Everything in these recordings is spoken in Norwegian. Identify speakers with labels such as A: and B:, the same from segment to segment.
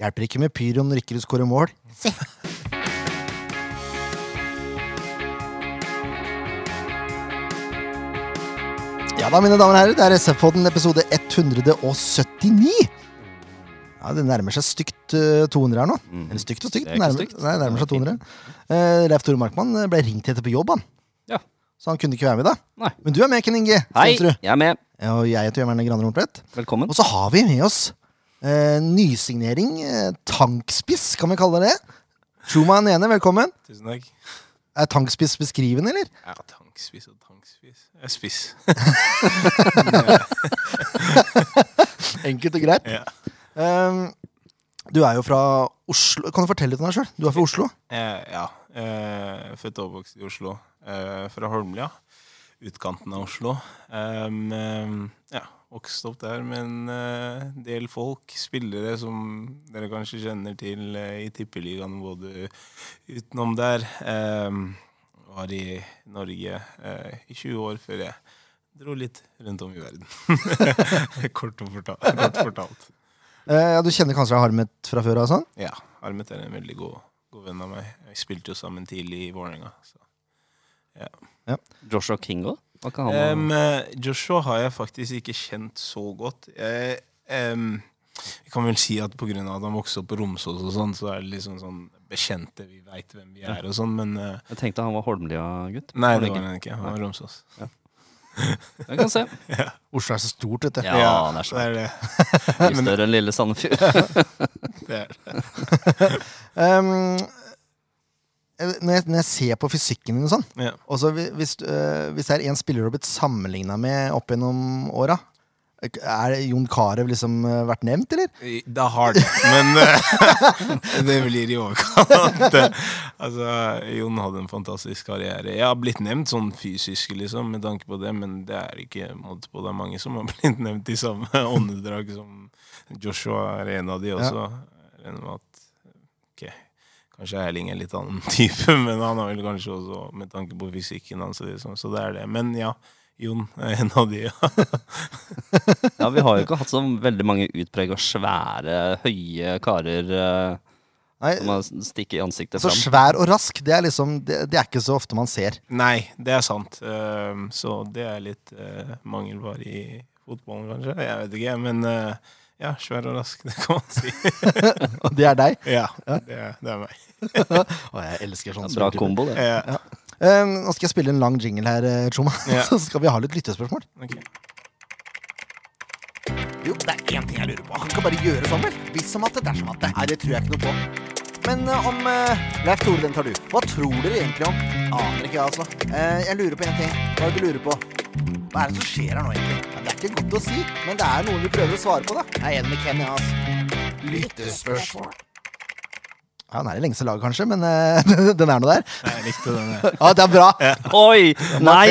A: Hjelper ikke med pyro når ikke du skårer mål. Se. Ja da, mine damer og herrer, det er SF-podden episode 179. Ja, Det nærmer seg stygt eh, 200 her nå. Eller stygt og stygt.
B: Det er ikke
A: nærmer,
B: stygt.
A: Nei, nærmer seg
B: er
A: 200. Uh, Leif Tore Markmann eh, ble ringt etter på jobb, han.
B: Ja.
A: Så han kunne ikke være med, da.
B: Nei.
A: Men du er med, Ken Inge.
B: Hei,
A: Stensrud.
B: jeg er med.
A: Og jeg heter Jørgen Graner Horntvedt.
B: Velkommen.
A: Og så har vi med oss eh, nysignering. Eh, tankspiss, kan vi kalle det. Truman ene, velkommen.
C: Tusen takk.
A: Er tankspiss beskrivende, eller?
C: Ja, tankspiss og tankspiss. Jeg er spiss.
A: Enkelt og greit.
C: ja.
A: Um, du er jo fra Oslo. Kan du fortelle litt om deg sjøl? Du er fra Oslo.
C: Eh, ja. Eh, født og oppvokst i Oslo. Eh, fra Holmlia. Utkanten av Oslo. Um, ja, vokst opp der med en uh, del folk, spillere som dere kanskje kjenner til uh, i tippeligaen både utenom der. Em, var i Norge eh, i 20 år før jeg dro litt rundt om i verden. kort, fortalt, kort fortalt.
A: Eh, ja, du kjenner kanskje Harmet fra før? Sånn?
C: Ja, Harmet er en veldig god, god venn av meg. Vi spilte jo sammen tidlig i Vålerenga. Ja. Ja.
B: Joshua Kingo? Hva kan han
C: eh, Joshua har jeg faktisk ikke kjent så godt. Jeg, um, jeg kan vel si at pga. at han vokste opp på Romsås, og sånn, så er det liksom sånn bekjente. Vi veit hvem vi er og sånn, men uh,
B: Jeg tenkte han var Holmlia-gutt.
C: Nei, det var han ikke. Han var Romsås.
B: Jeg kan se.
A: Oslo er så stort, vet du.
B: Ja, det er
C: det er det.
B: Mye større enn lille Sandefjord.
C: det, er det.
A: Um, når, jeg, når jeg ser på fysikken din og sånn
C: Ja.
A: og så hvis, øh, hvis det er en spiller du har blitt sammenligna med opp gjennom åra, er Jon Carew liksom eh, vært nevnt, eller?
C: Det har det, men eh, det blir i overkant. altså, Jon hadde en fantastisk karriere. Jeg har blitt nevnt sånn fysisk, liksom, med tanke på det, men det er ikke måte på. Det er mange som har blitt nevnt i samme åndedrag som Joshua er en av de også. Jeg regner med at ok, Kanskje Erling er litt annen type, men han har vel kanskje også med tanke på fysikken hans. Liksom, så det er det. Men ja, Jon er en av de. Ja.
B: Ja, Vi har jo ikke hatt så veldig mange utprega svære, høye karer eh,
A: Nei,
B: som har stikket i ansiktet
A: så
B: fram.
A: svær og rask, det er liksom Det, det er ikke så ofte man ser.
C: Nei, det er sant. Ehm, så det er litt uh, mangelvare i fotballen, kanskje. Jeg vet ikke, men eh, ja, svær og rask, det kan man si.
A: Og det er deg.
C: ja, det er, det er meg.
A: Og jeg elsker sånne
B: Bra kombo, det.
C: Ja.
A: Eh, nå skal jeg spille en lang jingle her, eh, Tjoma.
C: Ja.
A: Så skal vi ha litt lyttespørsmål.
C: ok.
A: Jo, det er én ting jeg lurer på. Han kan bare gjøre sånn, vel? Hvis som at det, dersom at det. Nei, det tror jeg ikke noe på. Men uh, om uh, Leif Tore, den tar du. Hva tror dere egentlig om? Aner ikke, jeg, altså. Uh, jeg lurer på én ting. Hva er det du lurer på? Hva er det som skjer her nå, egentlig? Ja, det er ikke godt å si, men det er noen vi prøver å svare på, da. Jeg er enig med Ken, ja, altså. Lyttespørsmål. Ja, den er i lengste laget, kanskje, men uh, den er nå der.
C: Nei, jeg likte den. Ja,
A: Ja, det er bra.
B: Oi! Nei!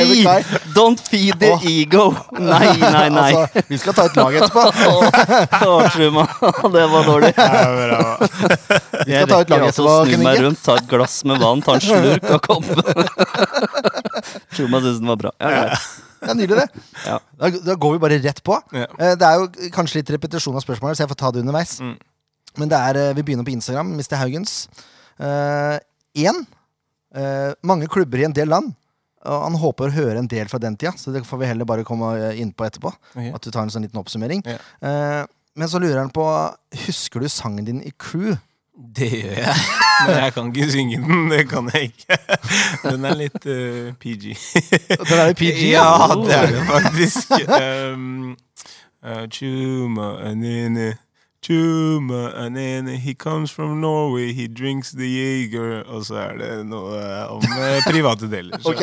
B: Don't feed the
A: oh.
B: ego! Nei, nei, nei.
A: Altså, vi skal ta et lag etterpå.
B: Å, Truman. Det var dårlig.
C: Ja, bra.
A: Vi
B: Jeg
A: skal ta et lag
B: rekker altså
A: etterpå,
B: å snu meg rundt, ta et glass med vann, ta en slurk av koppen. man syntes den var bra. Ja, ja.
A: Det er nydelig, det.
B: Ja.
A: Da, da går vi bare rett på. Eh, Det er jo kanskje litt repetisjon av spørsmålet, så jeg får ta det underveis.
C: Mm.
A: Men det er, eh, vi begynner på Instagram. Mr. Haugens. Én. mange klubber i en del land. Og han håper å høre en del fra den tida, så det får vi heller bare komme innpå inn på etterpå.
C: Okay.
A: At du tar en sånn liten oppsummering.
C: Ja.
A: Uh, men så lurer han på Husker du sangen din i Crew?
C: Det gjør jeg. Men jeg kan ikke synge den. Det kan jeg ikke. Den er litt uh, PG.
A: Den er i PG,
C: ja,
A: ja.
C: det er det faktisk. Um, uh, Chuma anene, Chuma anene, he comes from Norway, he drinks the Jager Og så er det noe eh, om eh, private deler. så-
A: Ok.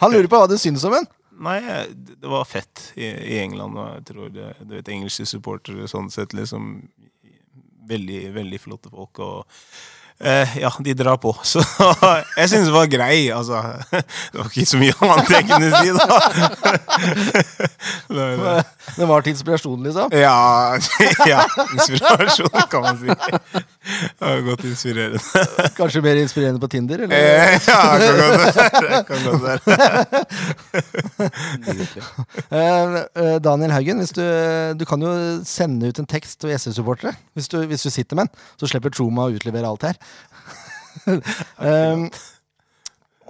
A: Han lurer på hva du syns om den.
C: Nei, det var fett i, i England. Og jeg tror det, du vet, engelske supportere sånn sett liksom Veldig, veldig flotte folk. Og eh, ja, de drar på. Så jeg syns det var grei. Altså, det var ikke så mye annet jeg kunne si, da. Det er det.
A: Var til inspirasjon, liksom.
C: Ja, ja, inspirasjon, kan man si. Godt inspirerende.
A: Kanskje mer inspirerende på Tinder? Eller?
C: Eh, ja, det kan godt være.
A: Eh, eh, Daniel Haugen, du, du kan jo sende ut en tekst til SV-supportere. Hvis, du- hvis du sitter med den, så slipper Troma å utlevere alt her. um,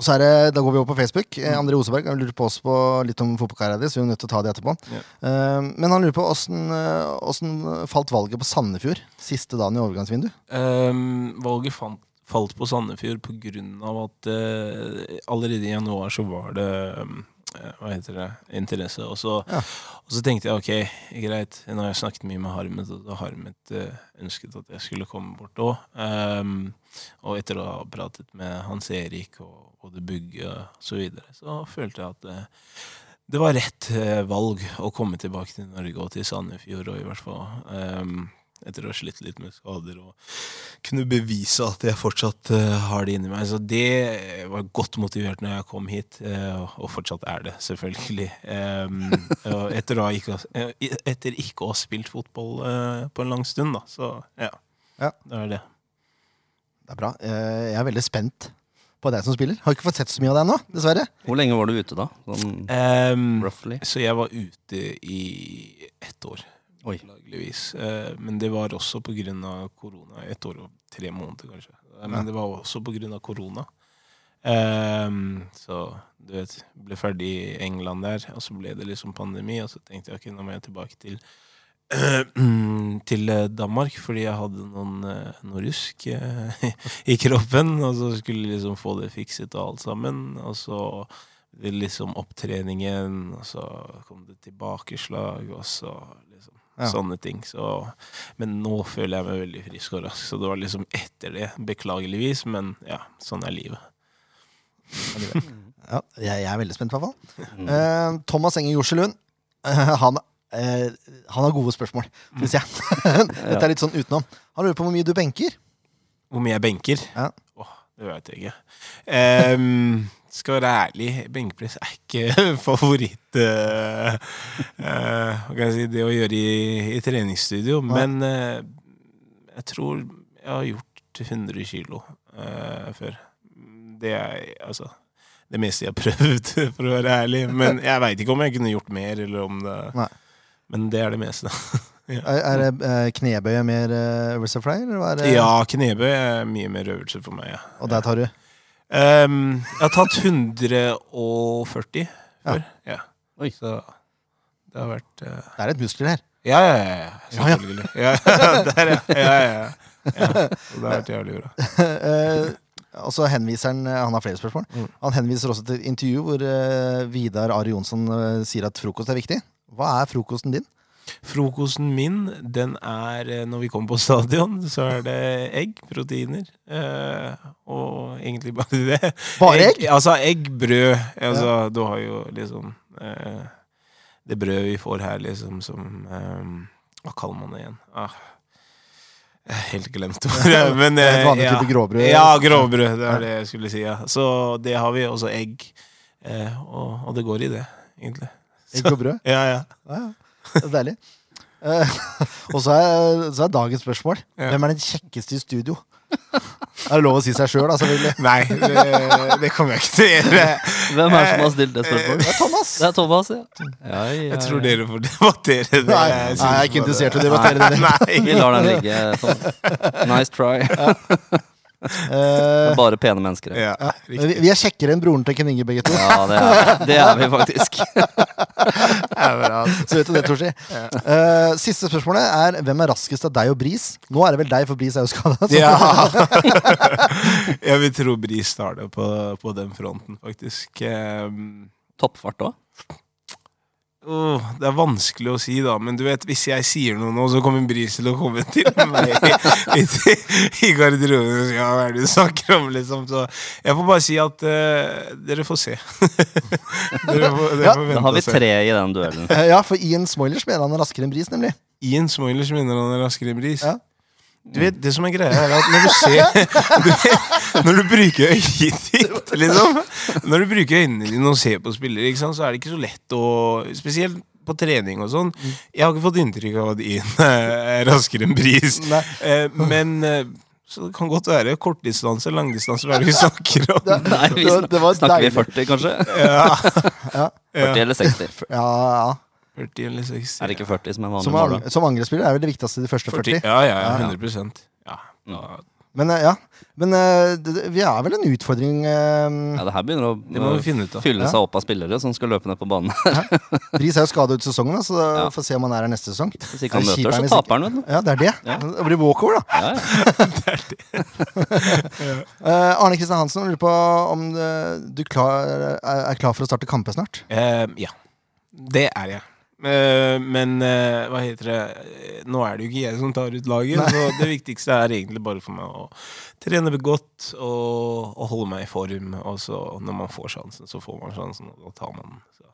A: og så er det, Da går vi over på Facebook. Mm. André Oseberg han lurer på oss på litt om fotballkarrieren din, så vi er nødt til å ta det etterpå.
C: Yeah.
A: Uh, men han lurer på åssen eh, åssen falt valget på Sandefjord siste dagen i overgangsvinduet?
C: Um, valget fant, falt på Sandefjord på grunn av at uh, allerede i januar så var det ehm, eh, hva heter det, interesse. Og så,
A: Ja.
C: og så tenkte jeg ok, greit, nå har jeg snakket mye med Harmet, og Harmet eh, ønsket at jeg skulle komme bort òg. og etter å ha pratet med Hans Erik og både bygge og så videre, så følte jeg at det, det var rett eh, valg å komme tilbake til Norge og til Sandefjord, og i hvert fall um, etter å ha slitt litt med skader og kunne bevise at jeg fortsatt uh, har det inni meg. Så det var godt motivert når jeg kom hit, uh, og fortsatt er det, selvfølgelig. Um, etter, ikke, eh, etter ikke å ha spilt fotball uh, på en lang stund, da. Så ja.
A: Ja.
C: Det er det.
A: Det er bra. Eh, jeg er veldig spent på deg som spiller. Har ikke fått sett så mye av deg ennå, dessverre.
B: Hvor lenge var du ute da? Sånn
C: um,
B: roughly?
C: så jeg var ute i ett år.
B: Oi.
C: Eh, men det var også på grunn av korona. Ett år og tre måneder, kanskje. Eh, Men
A: Ja.
C: det var også på grunn av korona. Um, så du vet, ble ferdig i England der, og så ble det liksom pandemi, og så tenkte jeg ok, nå må jeg tilbake til til eh, Danmark, fordi jeg hadde noen, eh, noe rusk eh, i kroppen, og så skulle liksom få det fikset og alt sammen, og så det liksom opptreningen, og så kom det tilbakeslag, og så liksom
A: Ja.
C: sånne ting. Så, men nå føler jeg meg veldig frisk og rask, så det var liksom etter det, beklageligvis, men ja, sånn er livet.
A: Ja, jeg, er veldig spent, i hvert fall.
B: Mm.
A: Uh, Thomas Enger Jorselund. eh, han, eh, han har gode spørsmål, syns jeg. Dette er litt sånn utenom. Han lurer på hvor mye du benker.
C: Hvor mye jeg benker?
A: Ja.
C: Åh, det vet jeg ikke. Um, skal være ærlig, benkepress er ikke favoritt uh, uh, Hva kan jeg si, det å gjøre i, i treningsstudio.
A: Nei.
C: Men jeg tror jeg har gjort 100 kilo før. Det er altså det meste jeg har prøvd, for å være ærlig. Men jeg veit ikke om jeg kunne gjort mer, eller om det
A: Nei.
C: Men det er det meste.
A: Er, er eh, knebøy mer øvelse for deg? Eller er det?
C: Ja, knebøy er mye mer øvelse for meg. Ja.
A: Og der tar du
C: Um, jeg har tatt 140 før. Ja.
B: Oi.
C: Så det har vært uh...
A: Det er et muskler her.
C: Ja, ja, ja. ja,
A: Ja, ja.
C: Selvfølgelig. Ja, der, ja. ja, ja, ja. ja. Det har vært jævlig bra.
A: Eh, og så henviser Han Han har flere spørsmål.
C: Mm.
A: Han henviser også til et intervju hvor Vidar Ari Jonsson sier at frokost er viktig. Hva er frokosten din?
C: Frokosten min, den er eh, Når vi kommer på stadion, så er det egg, proteiner. Øh, og egentlig bare det.
A: Bare egg?
C: Altså egg, brød. Altså, Du har jo liksom øh, Det brødet vi får her, liksom, som øh, Hva kaller man det igjen? Ah, helt glemt ordet. Men, eh,
A: vanlig
C: ja.
A: type gråbrød.
C: Ja, gråbrød. Det er det jeg skulle si. Ja. Så det har vi. Også egg. Eh, og, og det går i det, egentlig.
A: Egg og brød?
C: Ja, ja.
A: Ja, ja. Det er deilig. Eh, og så er, så er dagens spørsmål.
C: Ja.
A: Hvem er den kjekkeste i studio? Er det lov å si seg sjøl, da, selvfølgelig?
C: Nei, det, det kommer jeg ikke til å gjøre.
B: Hvem er det som har stilt det spørsmålet?
A: Det er Thomas.
B: Det er Thomas, ja. ja, ja,
C: Jeg tror dere får debattere det.
A: Nei,
C: Jeg
A: nei, jeg er ikke interessert i å debattere det.
C: Nei.
B: Vi lar den ligge. Thomas. Nice try.
A: Eh,
B: bare pene mennesker.
C: Ja,
A: ja. Vi vi er kjekkere enn broren til Ken Inge, begge to.
B: Ja, det er, det er vi faktisk.
A: Så vet du det, Torsi. Uh, siste spørsmålet er hvem er raskest av deg og Bris? Nå er det vel deg, for Bris er jo skada.
C: Ja. Jeg vil tro Bris tar det på, på den fronten, faktisk. Um,
B: Toppfart òg.
C: Åh, det er vanskelig å si, da. Men du vet, hvis jeg sier noe nå, så kommer Bris til å komme til meg i, i, i garderoben og si ja, hva er det du snakker om, liksom. Så jeg får bare si at uh, dere får se. dere får, dere
A: Ja,
C: får
B: Da har vi tre i den duellen.
A: Eh, ja, for Ian Smoilers mener han er raskere enn Bris, nemlig.
C: Ian Smoilers mener han er raskere enn Bris.
A: Ja.
C: Du vet, Det som er greia, er at når du ser du vet, Når du bruker øyet liksom, Når du bruker øynene dine og ser på spillere, ikke sant, så er det ikke så lett å Spesielt på trening og sånn. Jeg har ikke fått inntrykk av at Ian er raskere enn Bris.
A: Nei.
C: Eh, men eh, Så det kan godt være kortdistanse, langdistanse, hva er det vi snakker om?
B: Nei, vi snak
A: det var
B: snakker vi 40, kanskje?
C: Ja,
A: Ja,
B: 40 eller 60?
A: ja, ja.
C: 40 eller 60.
B: Er det ikke 40 som er vanlig
A: Som,
B: da?
A: som angrepsspiller er vel det viktigste de første 40.
C: 40. Ja, ja,
A: Ja,
C: ja,
A: ja.
C: 100% Ja.
A: Men eh, ja, men eh, det, det- vi er vel en utfordring eh,
B: Ja, det her begynner å
C: Det må finne ut
B: fylle
A: Ja.
B: seg opp av spillere som skal løpe ned på banen.
A: Bris er jo skada ut sesongen, da, så da
B: Ja.
A: får vi se om han er her neste sesong.
B: Hvis ikke han
A: Det er
B: møter, så taper han, vet du.
A: Ja, det er det.
B: Ja.
A: Det blir walkover, da.
B: Ja, ja.
A: Eh, Arne Kristian Hansen lurer på om du klar, er, er klar for å starte kamper snart?
C: Uh, ja. Det er jeg. Eh, men eh, hva heter det Eh, Nå er det jo ikke jeg som tar ut laget, så det viktigste er egentlig bare for meg å trene godt og, og holde meg i form. Og så når man får sjansen, så får man sjansen, og da tar man den. Så.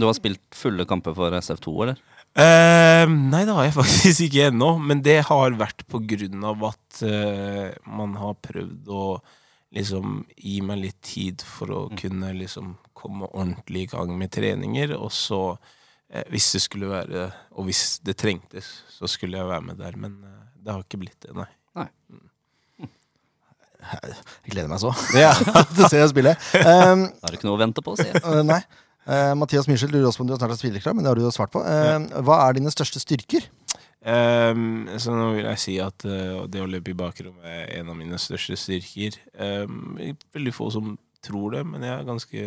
B: Du har spilt fulle kamper for SF2, eller?
C: Eh, nei, det har jeg faktisk ikke ennå. Men det har vært på grunn av at eh, man har prøvd å liksom gi meg litt tid for å kunne liksom komme ordentlig i gang med treninger. Og så, hvis det skulle være, og hvis det trengtes, så skulle jeg være med der. Men eh, det har ikke blitt det, nei.
A: Jeg gleder meg så ja. til å se deg spille. Um,
B: Da er det ikke noe å vente på, sier jeg.
A: Uh, nei. Uh, Mathias Myrseth lurer også på om du snart er spillerklar, men det har du jo svart på. Eh, hva er dine største styrker?
C: Um, så nå vil jeg si at eh, det å løpe i bakrommet er en av mine største styrker. Um, veldig få som tror det, men jeg er ganske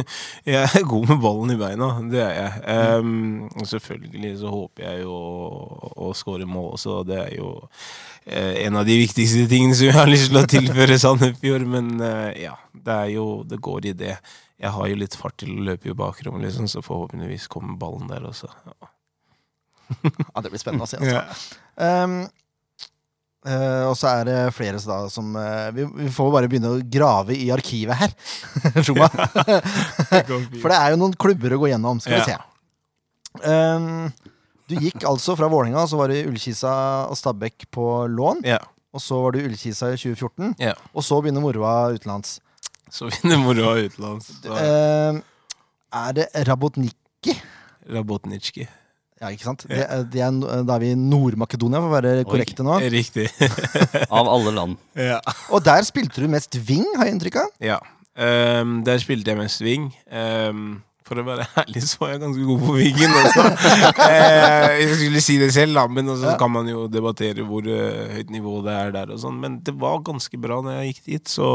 C: Jeg er god med ballen i beina. Det er jeg. Um, og selvfølgelig så håper jeg jo å, å skåre mål også. Det er jo uh, en av de viktigste tingene som jeg har lyst til å tilføre Sandefjord. Men uh, ja, det er jo Det går i det. Jeg har jo litt fart til å løpe i bakrommet, liksom, så forhåpentligvis kommer ballen der også. Ja.
A: Ja, Det blir spennende å se. Altså. Um, eh, og så er det flere da, som uh, vi, vi får bare begynne å grave i arkivet her. For det er jo noen klubber å gå gjennom. Skal vi se. Um, du gikk altså fra Vålinga så var du i Ullkisa og Stabæk på lån.
C: Ja.
A: Og så var du i Ullkisa i 2014.
C: Ja.
A: Og så begynner moroa utenlands.
C: Så begynner moroa utenlands.
A: Um, er det Rabotniki?
C: Rabotnitsjki.
A: Ja, ikke sant? Det, er- det er, da er vi i Nord-Makedonia, for å være korrekte nå.
C: Riktig.
B: Av alle land.
C: ja.
A: Og der spilte du mest wing, har jeg inntrykk av.
C: ja. Um, der spilte jeg mest wing. Ehm, for å være ærlig så var jeg ganske god på wingen også. Eh, jeg skulle si det selv, da, men
A: så
C: kan man jo debattere hvor eh, høyt nivå det er der. og sånn Men det var ganske bra når jeg gikk dit, så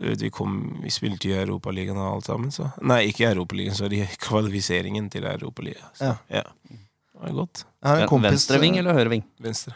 C: vet, vi, kom, vi spilte i Europaligaen og alt sammen. Så. Nei, ikke Europaligaen, sorry. Kvalifiseringen til Europaligaen. Ja. ja. Det var godt.
A: Jeg har en kompis
B: Venstreving eller høyreving?
C: Venstre.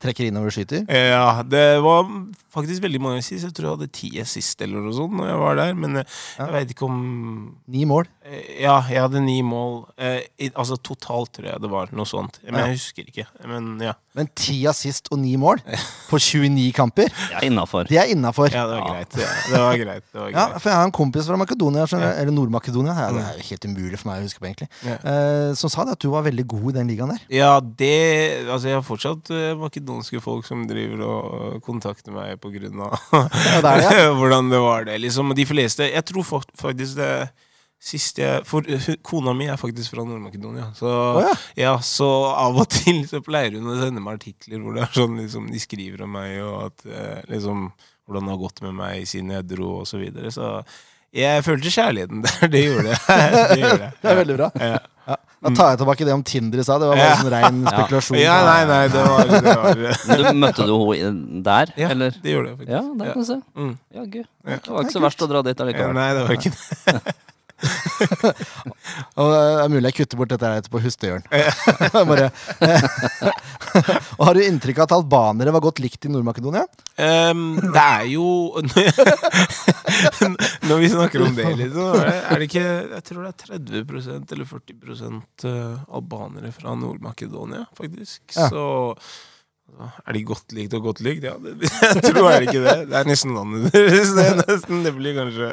A: Trekker innover skyter.
C: Ja, det var faktisk veldig mange sist. Jeg tror jeg hadde ti assist eller noe sånt når jeg var der. Men eh,
A: Ja.
C: jeg veit ikke om
A: Ni mål.
C: eh, Ja, jeg hadde ni mål. Eh, altså totalt tror jeg det var noe sånt. Men
A: Ja.
C: jeg husker ikke. Men ja.
A: Men ti assist og ni mål på 29 kamper,
B: Ja, innafor.
A: det er innafor.
C: ja, det var
B: Ja.
C: greit. Ja, det var greit. Det var
A: Ja, for jeg har en kompis fra Makedonia,
C: Ja.
A: eller Nord-Makedonia. Ja, det er jo helt umulig for meg å huske på, egentlig.
C: Ja.
A: Eh, som sa det at du var veldig god i den ligaen der.
C: Ja, det Altså, jeg har fortsatt makedonske folk som driver og kontakter meg på grunn av
A: Ja, det det,
C: hvordan det var det. Liksom, de fleste Jeg tror faktisk det siste jeg For kona mi er faktisk fra Nord-Makedonia. Så,
A: oh, ja.
C: ja, så av og til så pleier hun å sende meg artikler hvor det er sånn liksom, de skriver om meg, og at eh, liksom hvordan det har gått med meg siden jeg dro, og så videre. Så jeg følte kjærligheten der. Det gjorde jeg. Det, gjorde jeg.
A: Det er veldig bra.
C: Ja.
A: Da tar jeg tilbake det om Tinder i stad. Det var bare
C: Ja.
A: sånn rein spekulasjon.
C: Ja, nei, nei, det var, det var
B: Men du, møtte du henne der,
C: Ja,
B: eller?
C: det gjorde jeg faktisk.
B: Ja, der kan du se.
C: Mm. Ja, gud.
B: Det var ikke så verst å dra dit
C: Ja,
B: allikevel.
C: nei, det var ikke det.
A: Og det er mulig jeg kutter bort dette her etterpå. hustehjørn. Bare. og har du inntrykk av at albanere var godt likt i Nord-Makedonia?
C: Um, det er jo Når vi snakker om det, liksom, er det, det ikke Jeg tror det er 30% eller 40 eh, albanere fra Nord-Makedonia, faktisk.
A: Ja.
C: Så er de godt likt og godt likt? Ja, det, jeg tror er ikke det. Det er nesten landet deres. Det, nesten, det blir kanskje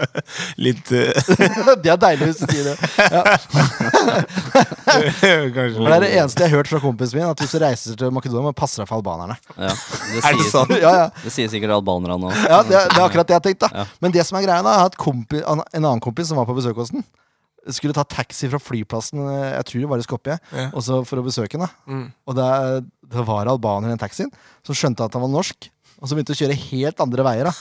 C: litt uh...
A: det er deilig hvis du sier det. Ja. Det er det eneste jeg har hørt fra kompisen min, at hvis du reiser til Makedonia, må du passe deg for albanerne.
B: Ja, det,
C: Er det
B: sier,
C: sant?
A: Ja, ja.
B: det sier sikkert albanerne òg.
A: Ja, det, det er akkurat det jeg har tenkt. da
B: Ja.
A: Men det som er greia, da er at kompi, en en annen kompis som var på besøk hos den, skulle ta taxi fra flyplassen eh, Jeg tror det var i Skopje,
C: Ja.
A: og så for å besøke den.
C: Mm.
A: Og det, det var albaner i den taxien som skjønte at han var norsk. og så begynte å kjøre helt andre veier. da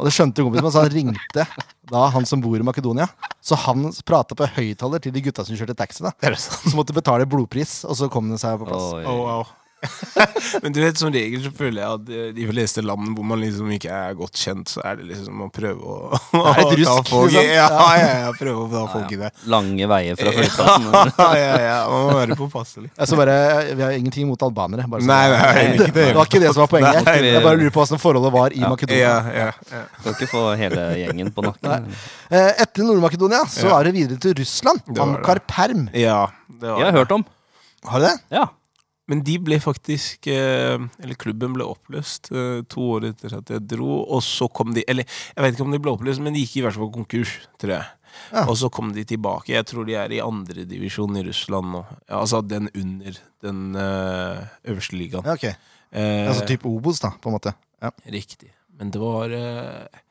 A: Og det skjønte kompisen min, så han ringte da han som bor i Makedonia. Så han prata på høyttaler til de gutta som kjørte taxi, da
C: Er
A: som måtte betale blodpris, og så kom det seg på plass.
B: Oi.
C: Oh, wow. Men du vet, som regel så føler jeg at eh, de fleste land hvor man liksom ikke er godt kjent, så er det liksom å prøve å,
A: er rusk,
C: å ta folk i-
A: liksom.
C: Ja, ja, ja, prøve å ta
B: Ja,
C: folk i det.
B: Lange veier fra flyplassen.
C: Ja, ja, ja. Man må være påpasselig.
A: Altså bare, Vi har ingenting imot albanere. Bare så-
C: Nei, nei,
A: det,
C: ikke det.
A: det var ikke det som var poenget.
C: Nei,
A: jeg bare lurer på hvordan forholdet var i
B: Ja.
A: Makedonia.
C: Ja, ja, ja.
B: Skal ikke få hele gjengen på nakken.
A: Eh, Etter Nord-Makedonia så
C: Ja.
A: er det videre til Russland. Ankar Perm.
C: ja det var
B: Jeg har hørt om.
A: Har du det?
B: Ja.
C: Men de ble faktisk eh, Eller klubben ble oppløst eh, to år etter at jeg dro. Og så kom de Eller jeg vet ikke om de ble oppløst, men de gikk i hvert fall konkurs, tror jeg.
A: Ja.
C: Og så kom de tilbake. Jeg tror de er i andredivisjon i Russland nå. Ja, altså den under den eh, øverste ligaen.
A: Ja, ok.
C: Eh,
A: Altså type Obos, da, på en måte. Ja.
C: Riktig. Men det var eh,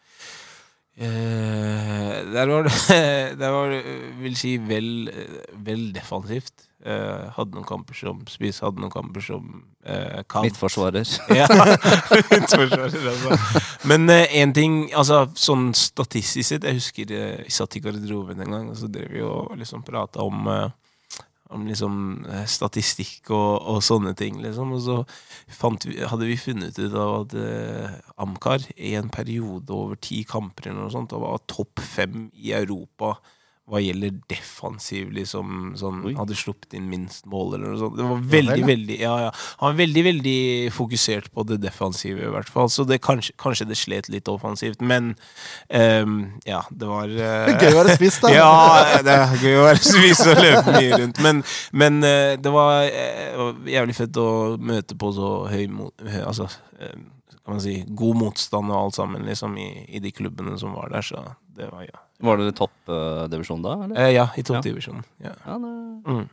C: eh, Der var det Der var vil si, vel, vel defensivt. Eh, hadde noen kamper som spiss, hadde noen kamper som uh, kant.
B: Midtforsvarer.
C: Ja, midtforsvarer, altså. Men én ting altså, sånn statistisk sett Jeg husker uh, jeg satt i garderoben en gang, og så drev vi og liksom prata om eh, om liksom eh, statistikk og, og sånne ting, liksom. Og så fant vi, hadde vi funnet ut av at eh, Amcar i en periode over ti kamper eller noe sånt, var topp fem i Europa hva gjelder defensiv, liksom. Sånn, hadde sluppet inn minst mål eller noe sånt. Det var veldig,
A: vel, ja.
C: veldig ja, ja. Han var veldig, veldig fokusert på det defensive, i hvert fall. Så det, kanskje, kanskje det slet litt offensivt, men um, ja, det var
A: Det er gøy å være spiss, da.
C: ja, det er gøy å være spiss og løpe mye rundt. Men, men uh, det var uh, jævlig fett å møte på så høy Altså, kan man si, god motstand og alt sammen, liksom, i, i de klubbene som var der. Så det var ja.
B: Var det toppdivisjon da? Eller?
C: Eh, ja, i toppdivisjonen. Ja.
B: Ja.
C: Mm.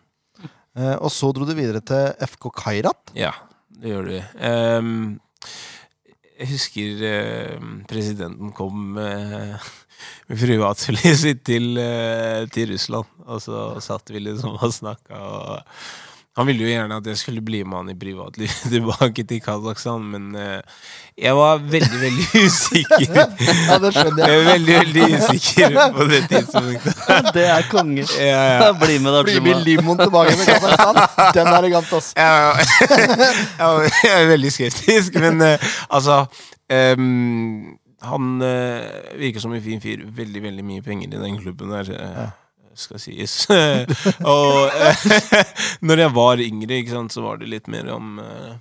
A: Eh, og så dro du videre til FK Kairat.
C: ja, det gjør du. Um, jeg husker uh, presidenten kom med, med privatflyet sitt til, uh, til Russland, og så satt vi liksom og snakka. Og han ville jo gjerne at jeg skulle bli med han i privatliv tilbake til Kasakhstan, men uh, jeg var veldig, veldig usikker.
A: Ja, det skjønner
C: Jeg
A: jeg.
C: var veldig, veldig usikker på det tidspunktet.
B: det er konge.
C: Ja, ja.
B: Bli med, da.
A: Bli med limoen tilbake til Kasakhstan. Den er elegant, ass.
C: Jeg, jeg, jeg er veldig skeptisk, men uh, altså um, Han uh, virker som en fin fyr. Veldig, veldig mye penger i den klubben der. eh, Skal sies. og eh, når jeg var yngre, sant, så var det litt mer om eh,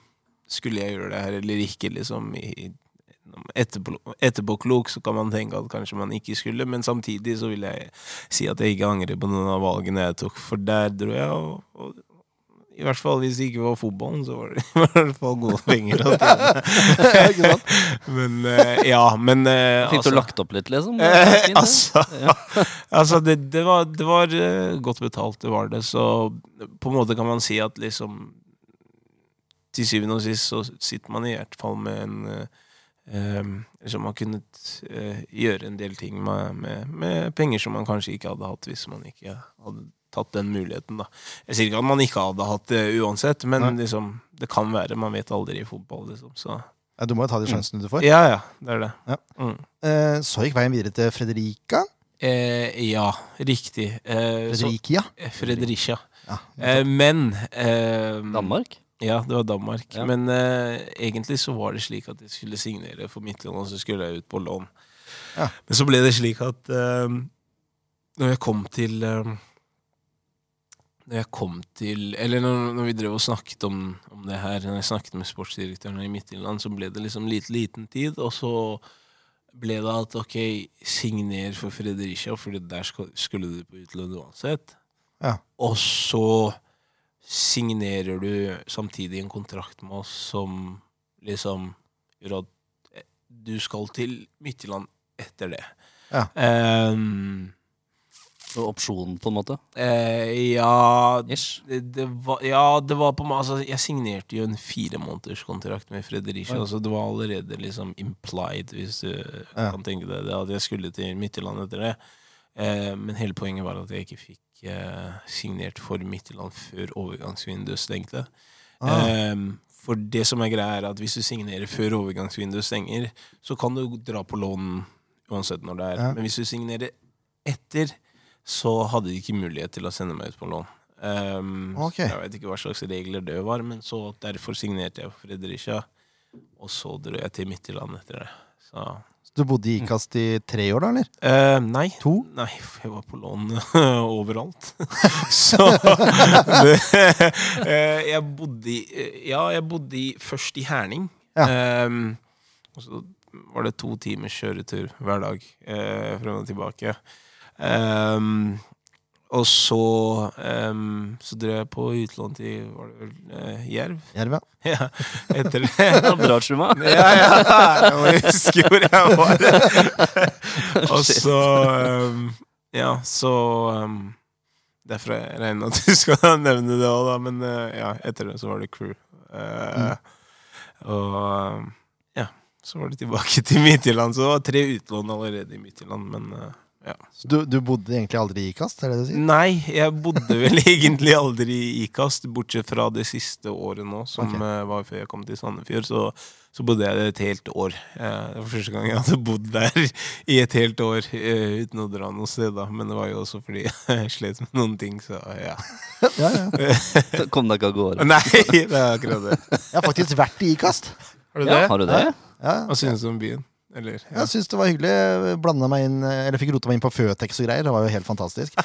C: Skulle jeg gjøre det her eller ikke, liksom. i Etterpå, etterpåklok så kan man tenke at kanskje man ikke skulle, men samtidig så vil jeg si at jeg ikke angrer på noen av valgene jeg tok, for der dro jeg, og, og i hvert fall hvis det ikke var fotballen, så var det i hvert fall gode penger å tjene.
A: Ja, ikke sant?
C: Men uh, ja, men uh,
B: Fikk du lagt opp litt, liksom? Det fint, det.
C: altså, altså det, det var, det var eh, godt betalt, det var det. Så på en måte kan man si at liksom Til syvende og sist så sitter man i hvert fall med en eh, man Som har kunnet eh, gjøre en del ting med, med, med penger som man kanskje ikke hadde hatt hvis man ikke hadde tatt den muligheten, da. Jeg sier ikke at man ikke hadde hatt det uansett, men liksom, det kan være. Man vet aldri i fotball, liksom. Så
A: Ja, du må jo ta de sjansene du får.
C: ja, ja, det er det.
A: Ja.
C: Mm.
A: Eh, så gikk veien videre til Fredrika.
C: Eh, ja, riktig. Eh, så-
A: Fredrikia.
C: eh, Fredericia.
A: Ja.
C: Eh, men eh,
B: Danmark?
C: Ja, det var Danmark.
B: Ja.
C: Men uh, egentlig så var det slik at jeg skulle signere for Midtland, og så skulle jeg ut på lån.
A: Ja.
C: Men så ble det slik at uh, når jeg kom til uh, Når jeg kom til Eller når, når vi drev og snakket om, om det her, når jeg snakket med sportsdirektøren i Midtjylland, så ble det liksom litt liten tid, og så ble det at ok, signer for Fredericia, for der skulle du på utlån uansett.
A: Ja.
C: Og så signerer du samtidig en kontrakt med oss som liksom gjør at eh, du skal til Midtjylland etter det.
A: Ja.
B: Um, opsjonen, på en måte?
C: Uh, ja, det, det var, ja, det var på meg altså, Jeg signerte jo en firemånederskontrakt med Fredericia,
A: Ja.
C: så det var allerede liksom implied, hvis du
A: Ja.
C: kan tenke deg det, at jeg skulle til Midtjylland etter det. Uh, men hele poenget var at jeg ikke fikk eh, signert for Midtjylland før overgangsvinduet stengte.
A: Ah.
C: Um, For det som er greia, er at hvis du signerer før overgangsvinduet stenger, så kan du dra på lån uansett når det er.
A: Ja.
C: Men hvis du signerer etter, så hadde de ikke mulighet til å sende meg ut på lån. Um, okay. Jeg vet ikke hva slags regler det var, men så derfor signerte jeg for Fredericia. Og så dro jeg til Midtjylland etter det. Så
A: Du bodde i Ikast i tre år, da, eller?
C: Eh, nei.
A: To?
C: Nei, jeg var på lån overalt. Så det, eh, Jeg bodde i Ja, jeg bodde i, først i Herning. Ehm, og så var det to timers kjøretur hver dag eh, frem og tilbake. Ehm, og så um, Så drev jeg på utlån til Var det vel eh, Jerv?
A: Jerv, ja.
C: Ja, etter det.
B: Truma.
C: Ja, ja, jeg må huske hvor jeg var. Og så um, Ja, så um, Derfor jeg regner med at du skal nevne det òg, da. Men uh, ja, etter det så var det crew. Uh, Og um, ja, så var det tilbake til Midtjylland. Så det var tre utlån allerede i Midtjylland, men uh, ja.
A: Så du, du bodde egentlig aldri i Ikast, er det du sier?
C: Nei, jeg bodde vel egentlig aldri i Ikast, bortsett fra det siste året nå, som
A: Ok.
C: eh, var før jeg kom til Sandefjord. Så, så bodde jeg der et helt år. Eh, det var første gang jeg hadde bodd der i et helt år eh, uten å dra noe sted, da. Men det var jo også fordi jeg slet med noen ting, så ja.
A: Ja, ja.
B: Kom deg ikke av gårde.
C: Nei, det er akkurat det.
A: Jeg har faktisk vært i Ikast.
C: Har du
B: Ja,
C: det?
B: har du det?
A: Ja,
C: Hva synes du om byen? Eller, ja.
A: Jeg syns det var hyggelig. Blanda meg inn, eller fikk rota meg inn på Føtex og greier. Det var jo helt fantastisk.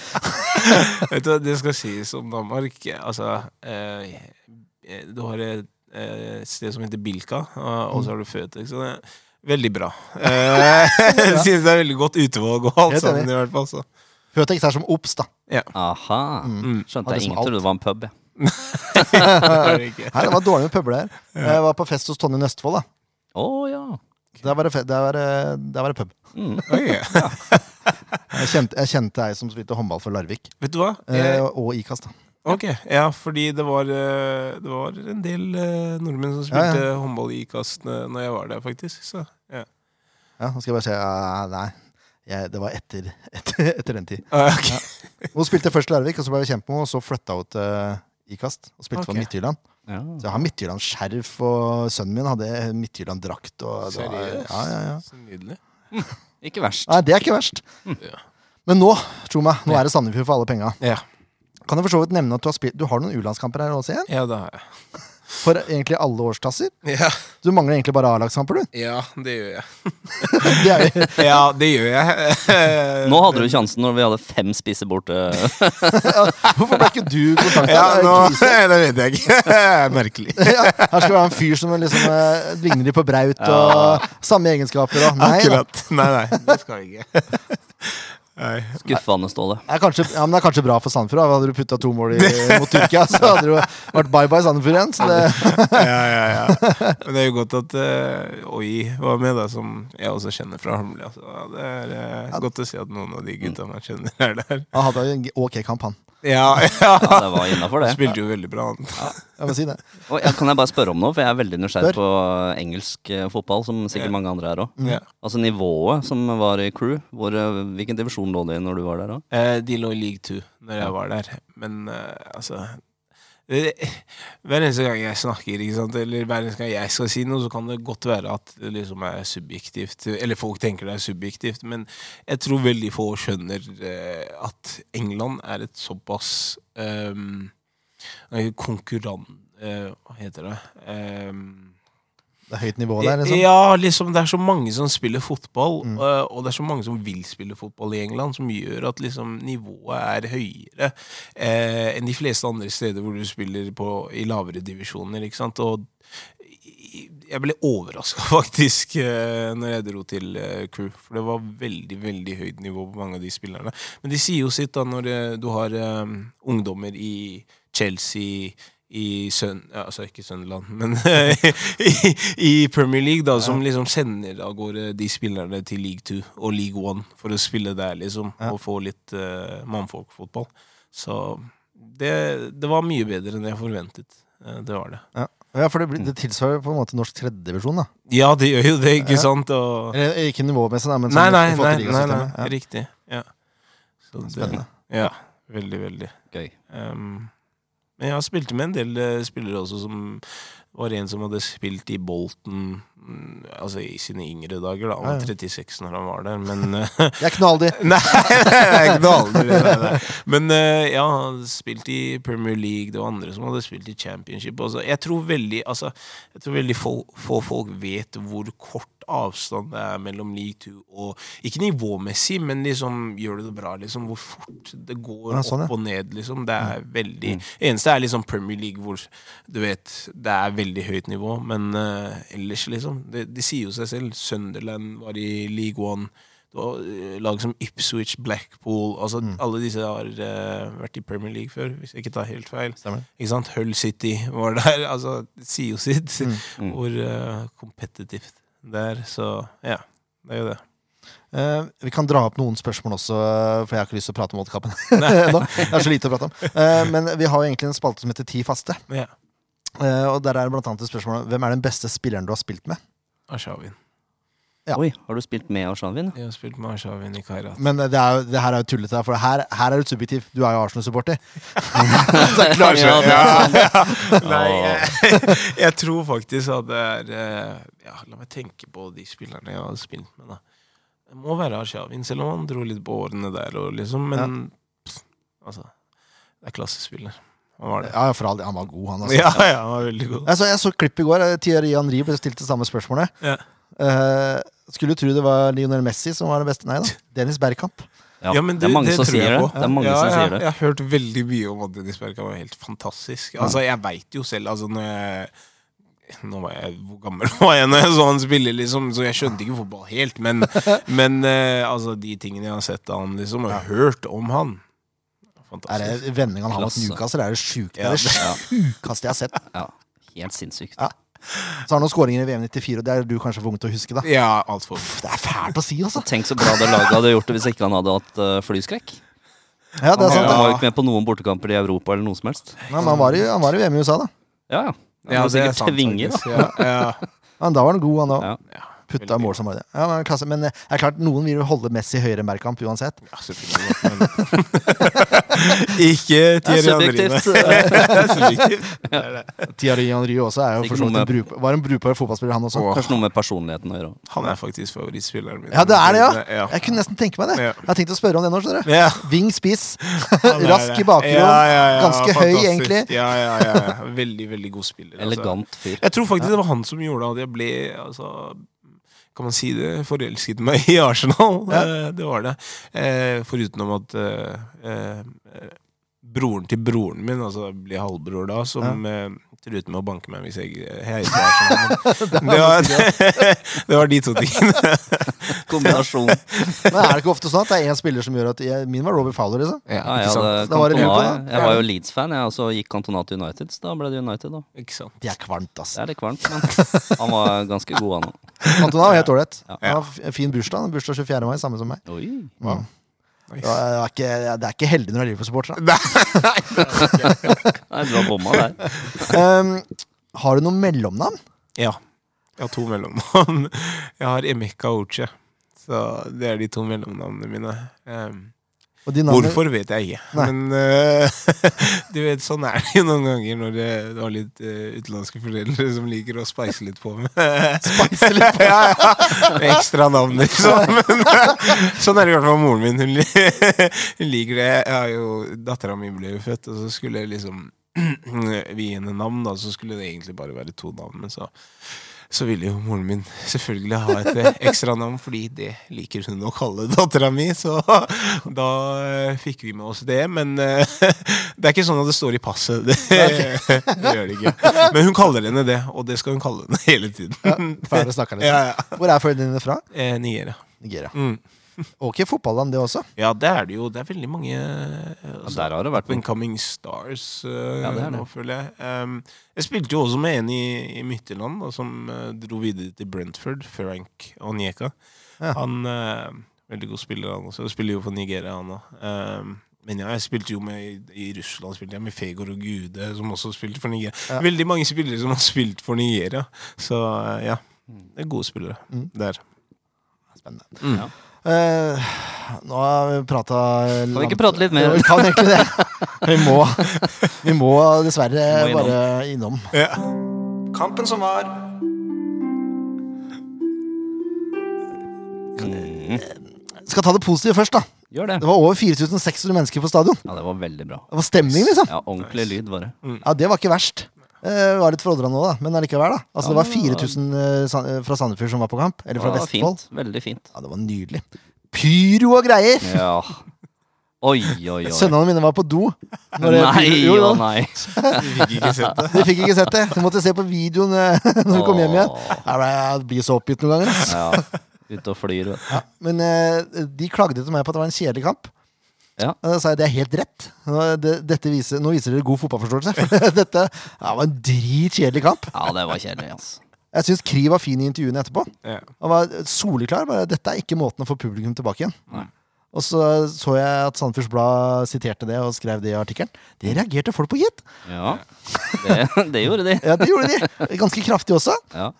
C: Vet du hva, det skal sies om Danmark. Altså, eh, du har et, eh, sted som heter Bilka, og, og så har du Føtex. Og det er veldig bra. Eh, jeg synes det er veldig godt utvalg og alt sammen, i hvert fall. Så.
A: Føtex er som Obs, da.
B: Aha.
C: Mm.
B: Skjønte jeg. Ingen trodde det var en pub.
C: ikke?
A: Nei, det var dårlig med puber der. Jeg var på fest hos Tonje Nøstfold. da
B: Å ja.
A: Der var det, fe- der var det, der var det pub.
B: Mm.
C: Oi.
A: Jeg kjente, jeg kjente ei som spilte håndball for Larvik.
C: Vet du hva?
A: Eh,
C: Jeg,
A: og Ikast, da.
C: ok, ja, fordi det var, eh, det var en del eh, nordmenn som
A: Ja, ja.
C: spilte håndball i Ikast eh, når jeg var der, faktisk. Så, ja.
A: Ja, nå skal jeg bare se ah, Nei, jeg, det var etter, etter, etter den tid.
C: Ah, ok.
A: Hun spilte først Larvik, og så ble vi kjent med henne, og så flytta hun til Ikast og spilte for
C: Ok.
A: Midtjylland.
B: Ja.
A: Så jeg har Midtjylland-skjerf, og sønnen min hadde Midtjylland-drakt. og det var-
C: Seriøst?
A: Ja, ja, ja.
C: Så nydelig.
B: Ikke verst.
A: Nei, det er ikke verst.
C: Ja.
A: Men nå, tro meg, nå er det Sandefjord for alle penga.
C: Ja.
A: Kan jeg for så vidt nevne at du har, spilt, du har noen U-landskamper her også igjen?
C: ja, det har jeg.
A: For egentlig alle årsklasser.
C: Ja,
A: Du mangler egentlig bare A-lagskamper, du.
C: ja, det gjør jeg.
A: Det er
C: Ja, det gjør jeg.
B: Nå hadde du sjansen når vi hadde fem spisser borte.
A: Hvorfor ble ikke du kontakta?
C: Ja, nå, det vet jeg ikke. Er merkelig.
A: ja, her skal det ha en fyr som liksom eh, ligner litt på Braut, og samme egenskaper. Og, nei.
C: Akkurat. Nei, nei, det skal jeg ikke.
B: Skuffende, Ståle.
A: Det er, kanskje, ja, men det er kanskje bra for Sandefjord. Hadde du putta to mål i, mot Tyrkia, så hadde det vært bye bye Sandefjord igjen. Så det,
C: Ja, ja, ja. Men det er jo godt at uh, Oi var med, da, som jeg også kjenner fra Holmlia. Det er uh, godt å se at noen av de gutta man kjenner, er der.
A: han hadde en ok kamp, han.
C: Ja, ja.
B: Ja, det var innafor, det.
C: Spilte jo veldig bra, Ja.
A: Jeg må si det.
B: Og jeg, kan jeg bare spørre om noe, for jeg er veldig nysgjerrig
A: Spør.
B: på engelsk eh, fotball, som sikkert mange andre er òg.
C: Ja.
B: Altså nivået som var i crew, hvor, eh, hvilken divisjon lå det i når du var der òg?
C: Eh, de lå i league two når jeg var der, men eh, altså Hver eneste gang jeg snakker, eller hver eneste gang jeg skal si noe, så kan det godt være at det liksom er subjektivt. Eller folk tenker det er subjektivt, men jeg tror veldig få skjønner eh, at England er et såpass um, konkurran... eh, hva heter det? Um,
A: Det er høyt nivå der, liksom.
C: ja, liksom det er så mange som spiller fotball,
A: Mm.
C: øh, og det er så mange som vil spille fotball i England, som gjør at liksom nivået er høyere eh, enn de fleste andre steder hvor du spiller på, i lavere divisjoner. ikke sant? Og jeg ble overraska faktisk eh, når jeg dro til eh, Crew, for det var veldig veldig høyt nivå på mange av de spillerne. Men de sier jo sitt da når eh, du har um, ungdommer i Chelsea i Søn... Altså ikke Sunderland, men i, i Premier League, da, som liksom sender av gårde de spillerne til League 2 og League 1 for å spille der, liksom,
A: Ja.
C: og få litt uh, mannfolkfotball. Så det, det var mye bedre enn jeg forventet. Eh, det var det.
A: Ja, ja for det, blir- det tilsvarer på en måte norsk tredjedivisjon, da.
C: Ja, det gjør jo det, ikke
A: Ja.
C: sant? Og...
A: Eller ikke nivåmessig, da, men
C: Nei,
A: sånn
C: nei, nei, nei, nei.
A: Ja.
C: riktig. Ja. Så det,
A: Spennende.
C: ja, veldig, veldig.
B: Gøy.
C: Um, men jeg har spilt med en del eh, spillere også som var en som hadde spilt i Bolton mm, altså i sine yngre dager. da Han var 36 når han var der, men eh,
A: Jeg er knalldig.
C: Nei, jeg er der. Men eh, ja, han spilte spilt i Premier League, det var andre som hadde spilt i Championship. Altså, jeg tror veldig, altså, jeg tror veldig få, få folk vet hvor kort avstand det er mellom League 2 og Ikke nivåmessig, men liksom gjør du det bra, liksom. Hvor fort det går
A: Ja, sånn, ja.
C: opp og ned, liksom. Det er veldig Eneste er liksom Premier League, hvor du vet det er veldig høyt nivå, men uh, ellers, liksom. Det, de sier jo seg selv. Sunderland var i League One. Eh, lag som Ipswich, Blackpool altså Alle disse har uh, vært i Premier League før, hvis jeg ikke tar helt feil.
A: Stemmer.
C: Ikke sant? Hull City var der. altså Det sier jo sitt hvor uh, kompetitivt det er. Så ja, det er jo det.
A: Uh, vi kan dra opp noen spørsmål også, eh, for jeg har ikke lyst til å prate om Oddkappen. Det er så lite å prate om. Uh, men vi har jo egentlig en spalte som heter Ti faste.
C: Yeah.
A: Uh, og der er blant annet et spørsmål Hvem er den beste spilleren du har spilt med?
C: Arshavin.
A: Ja.
B: Oi, har du spilt med Arshavin?
C: Jeg har spilt med Arshavin i Kairat.
A: Men det, er jo, det her er jo tullete, for her, her er du subjektiv. Du er jo Arsenal-supporter. Så jeg klarer ikke-
B: Ja, det.
C: Nei, jeg, jeg tror faktisk at det er eh, Ja, la meg tenke på de spillerne jeg har spilt med, da. Det må være Arshavin, selv om han dro litt på årene der, og liksom, men pst, altså Det er klassespiller. Han var det.
A: Ja, for all del. Han var god, han. Altså.
C: Ja, ja, han var veldig god.
A: Jeg, så, jeg så klipp i går. eh, Thierry Henry ble stilt det samme spørsmålet.
C: Ja.
A: Eh, skulle tro det var Lionel Messi som var det beste. Nei da. Dennis Bergkamp.
B: Ja,
C: Ja, men
B: det er mange som sier det. Det er mange
C: ja,
B: som
C: ja,
B: sier det.
C: Jeg har hørt veldig mye om at Dennis Bergkamp var helt fantastisk. Altså, Jeg veit jo selv altså, når jeg nå var jeg, Hvor gammel var jeg når jeg så han spille, liksom? Så jeg skjønte ikke fotball helt. Men, men uh, altså, de tingene jeg har sett av han, liksom, og hørt om han
A: Er
C: Fantastisk.
A: det vendinga han har mot Newcastle? Det er det sjukeste Det
C: Ja,
A: er det sjukeste jeg har sett.
B: Ja, helt sinnssykt.
A: Ja. Så har han noen skåringer i VM 94, og det er du kanskje for ung til å huske. da
C: Ja, alt for.
A: Uff, Det er fælt å si, altså.
B: Tenk så bra det laget hadde gjort det hvis ikke han hadde hatt uh, flyskrekk.
A: Ja, det er sant.
B: Han var jo ikke med på noen bortekamper i Europa eller noe som helst.
A: Nei, men han var, i, han var i VM i USA, da.
B: Ja, ja. Han
C: Ja,
B: var
C: er
B: sikkert tvinger, da.
C: faktisk. Ja. Ja,
A: men da var han god, han òg.
B: Ja.
A: Putta mål som det. Ja, men, klasse. men eh, det er klart, noen vil jo holde Messi høyere enn Bergkamp uansett.
C: Ja. Men... ikke
B: er
C: Thierry Henry. Det er subjektivt. Det er.
A: Thierry Henry også er jo for så vidt en bruk, var en brukbar fotballspiller, han også.
C: Åh.
B: Kanskje noe med personligheten å gjøre.
C: Han er faktisk favorittspilleren min.
A: Ja, det er det, ja.
C: ja.
A: Jeg kunne nesten tenke meg det.
C: Ja.
A: Jeg har tenkt å spørre om det nå. skjønner du
C: Ja.
A: Ving spiss. Rask i bakgrunnen.
C: Ja, ja, ja,
A: Ganske høy, egentlig.
C: Ja, ja, ja, ja. Veldig, veldig god spiller. altså.
B: Elegant fyr.
C: Jeg tror faktisk det var han som gjorde at jeg ble altså, Kan man si det? Forelsket meg i Arsenal.
A: Ja.
C: Eh, Det var det. Eh, Foruten om at eh, broren til broren min, altså blir halvbror da, som eh, truet med å banke meg hvis jeg heiet på Arsenal. Det var, det var de to tingene.
B: Kombinasjon.
A: Men er det ikke ofte sånn at det er én spiller som gjør at jeg, Min var Robbie Fowler, liksom.
B: Ja,
C: ja,
B: jeg,
C: det,
B: hadde
A: var det
B: Cantona,
A: Liverpool,
B: jeg var jo Leeds-fan, jeg, og så gikk Cantona til United. Så da ble det United, da.
C: Ikke sant?
A: Det er kvalmt,
B: Det er litt kvalmt, men han var ganske god, han òg.
A: Cantona var helt ålreit.
B: Ja.
A: Han har f- fin bursdag. Bursdag 24. mai, samme som meg.
B: Oi.
A: Ja.
C: Nice.
A: Det er ikke, det er ikke heldig når du er Liverpool-supporter.
B: Nei, du har bomma der.
A: Um, har du noe mellomnavn?
C: Ja. Jeg har to mellomnavn. Jeg har Emeka Oche. Så det er de to mellomnavnene mine. Um, Hvorfor vet jeg ikke.
A: Nei.
C: Men uh, du vet, sånn er det jo noen ganger når det, du har litt uh, utenlandske foreldre som liker å spice litt på med
A: Spice litt på.
C: ja, ja, med ekstra navn, liksom. Men, sånn er det i hvert fall moren min. Hun, hun liker det. Jeg har jo, Dattera mi ble jo født, og så skulle jeg liksom vi gi henne navn, da, så skulle det egentlig bare være to navn. Men så, så ville jo moren min selvfølgelig ha et ekstranavn, ekstra navn, fordi det liker hun å kalle dattera mi. Så da eh, fikk vi med oss det. Men eh, det er ikke sånn at det står i passet. Det, det gjør det ikke. Men hun kaller henne det, og det skal hun kalle henne hele tiden. Ja, ja.
A: Hvor er foreldrene dine fra?
C: Eh, Nigeria.
A: Nigeria.
C: Mm.
A: Ok, fotballand, det også.
C: Ja, det er det jo. Det er veldig mange
B: Ja,
C: altså,
B: der har det vært
C: Incoming coming stars uh,
B: Ja, det er det.
C: nå, føler jeg. Um, jeg spilte jo også med en i, i Midtjylland da, som uh, dro videre til Brentford, Frank Onyeka.
A: Ja.
C: Han uh, Veldig god spiller, han også. Spiller jo for Nigeria, han òg. Um, men ja, jeg spilte jo med i, i Russland spilte jeg med Fegor og Gude, som også spilte for Nigeria.
A: Ja.
C: Veldig mange spillere som har spilt for Nigeria. Så uh, ja, det er gode spillere
A: Mm.
C: der.
A: Spennende.
C: Mm.
B: Ja.
A: Eh, nå har vi prata
B: Kan vi ikke prate litt mer?
A: Vi kan egentlig det. Vi må, vi må dessverre
B: Vi må innom.
A: bare innom.
C: Ja.
D: Kampen som var.
A: Skal ta det positive først, da.
B: Gjør det.
A: Det var over 4600 mennesker på stadion.
B: Ja, det var veldig bra.
A: Det var stemning, liksom.
B: Ja, Ordentlig lyd, bare. Mm.
A: Ja, Det var ikke verst. Eh, Det var litt forordra nå, da, men allikevel. da Altså Det var 4000 uh, eh, fra Sandefjord som var på kamp. Eller fra
B: Ja,
A: Vestfold.
B: fint. Veldig fint.
A: Ja, Det var nydelig. Pyro og greier!
B: Ja. Oi, oi, oi.
A: Sønnene mine var på do. når det-
B: Nei
A: Jo,
B: nei.
C: De fikk ikke sett det.
A: De fikk ikke sett det. De måtte se på videoen eh, når de kom hjem igjen. Jeg, blir så oppgitt noen ganger.
B: Ja. Ute og flyr, Ja.
A: Men uh, de klagde til meg på at det var en kjedelig kamp.
B: Ja.
A: Da sa jeg det er helt rett. Viser, nå viser dere god fotballforståelse. For dette ja, var en dritkjedelig kamp.
B: Ja, det var kjedelig, altså.
A: Jeg syns Kri var fin i intervjuene etterpå.
C: Ja.
A: Han var soleklar. Bare, dette er ikke måten å få publikum tilbake igjen.
B: Nei.
A: Og så så jeg at Sandefjords Blad siterte det og skrev det i artikkelen. Det reagerte folk på, gitt.
B: Ja, det, det gjorde de.
A: Ja, det gjorde de. Ganske kraftig også.
B: Ja.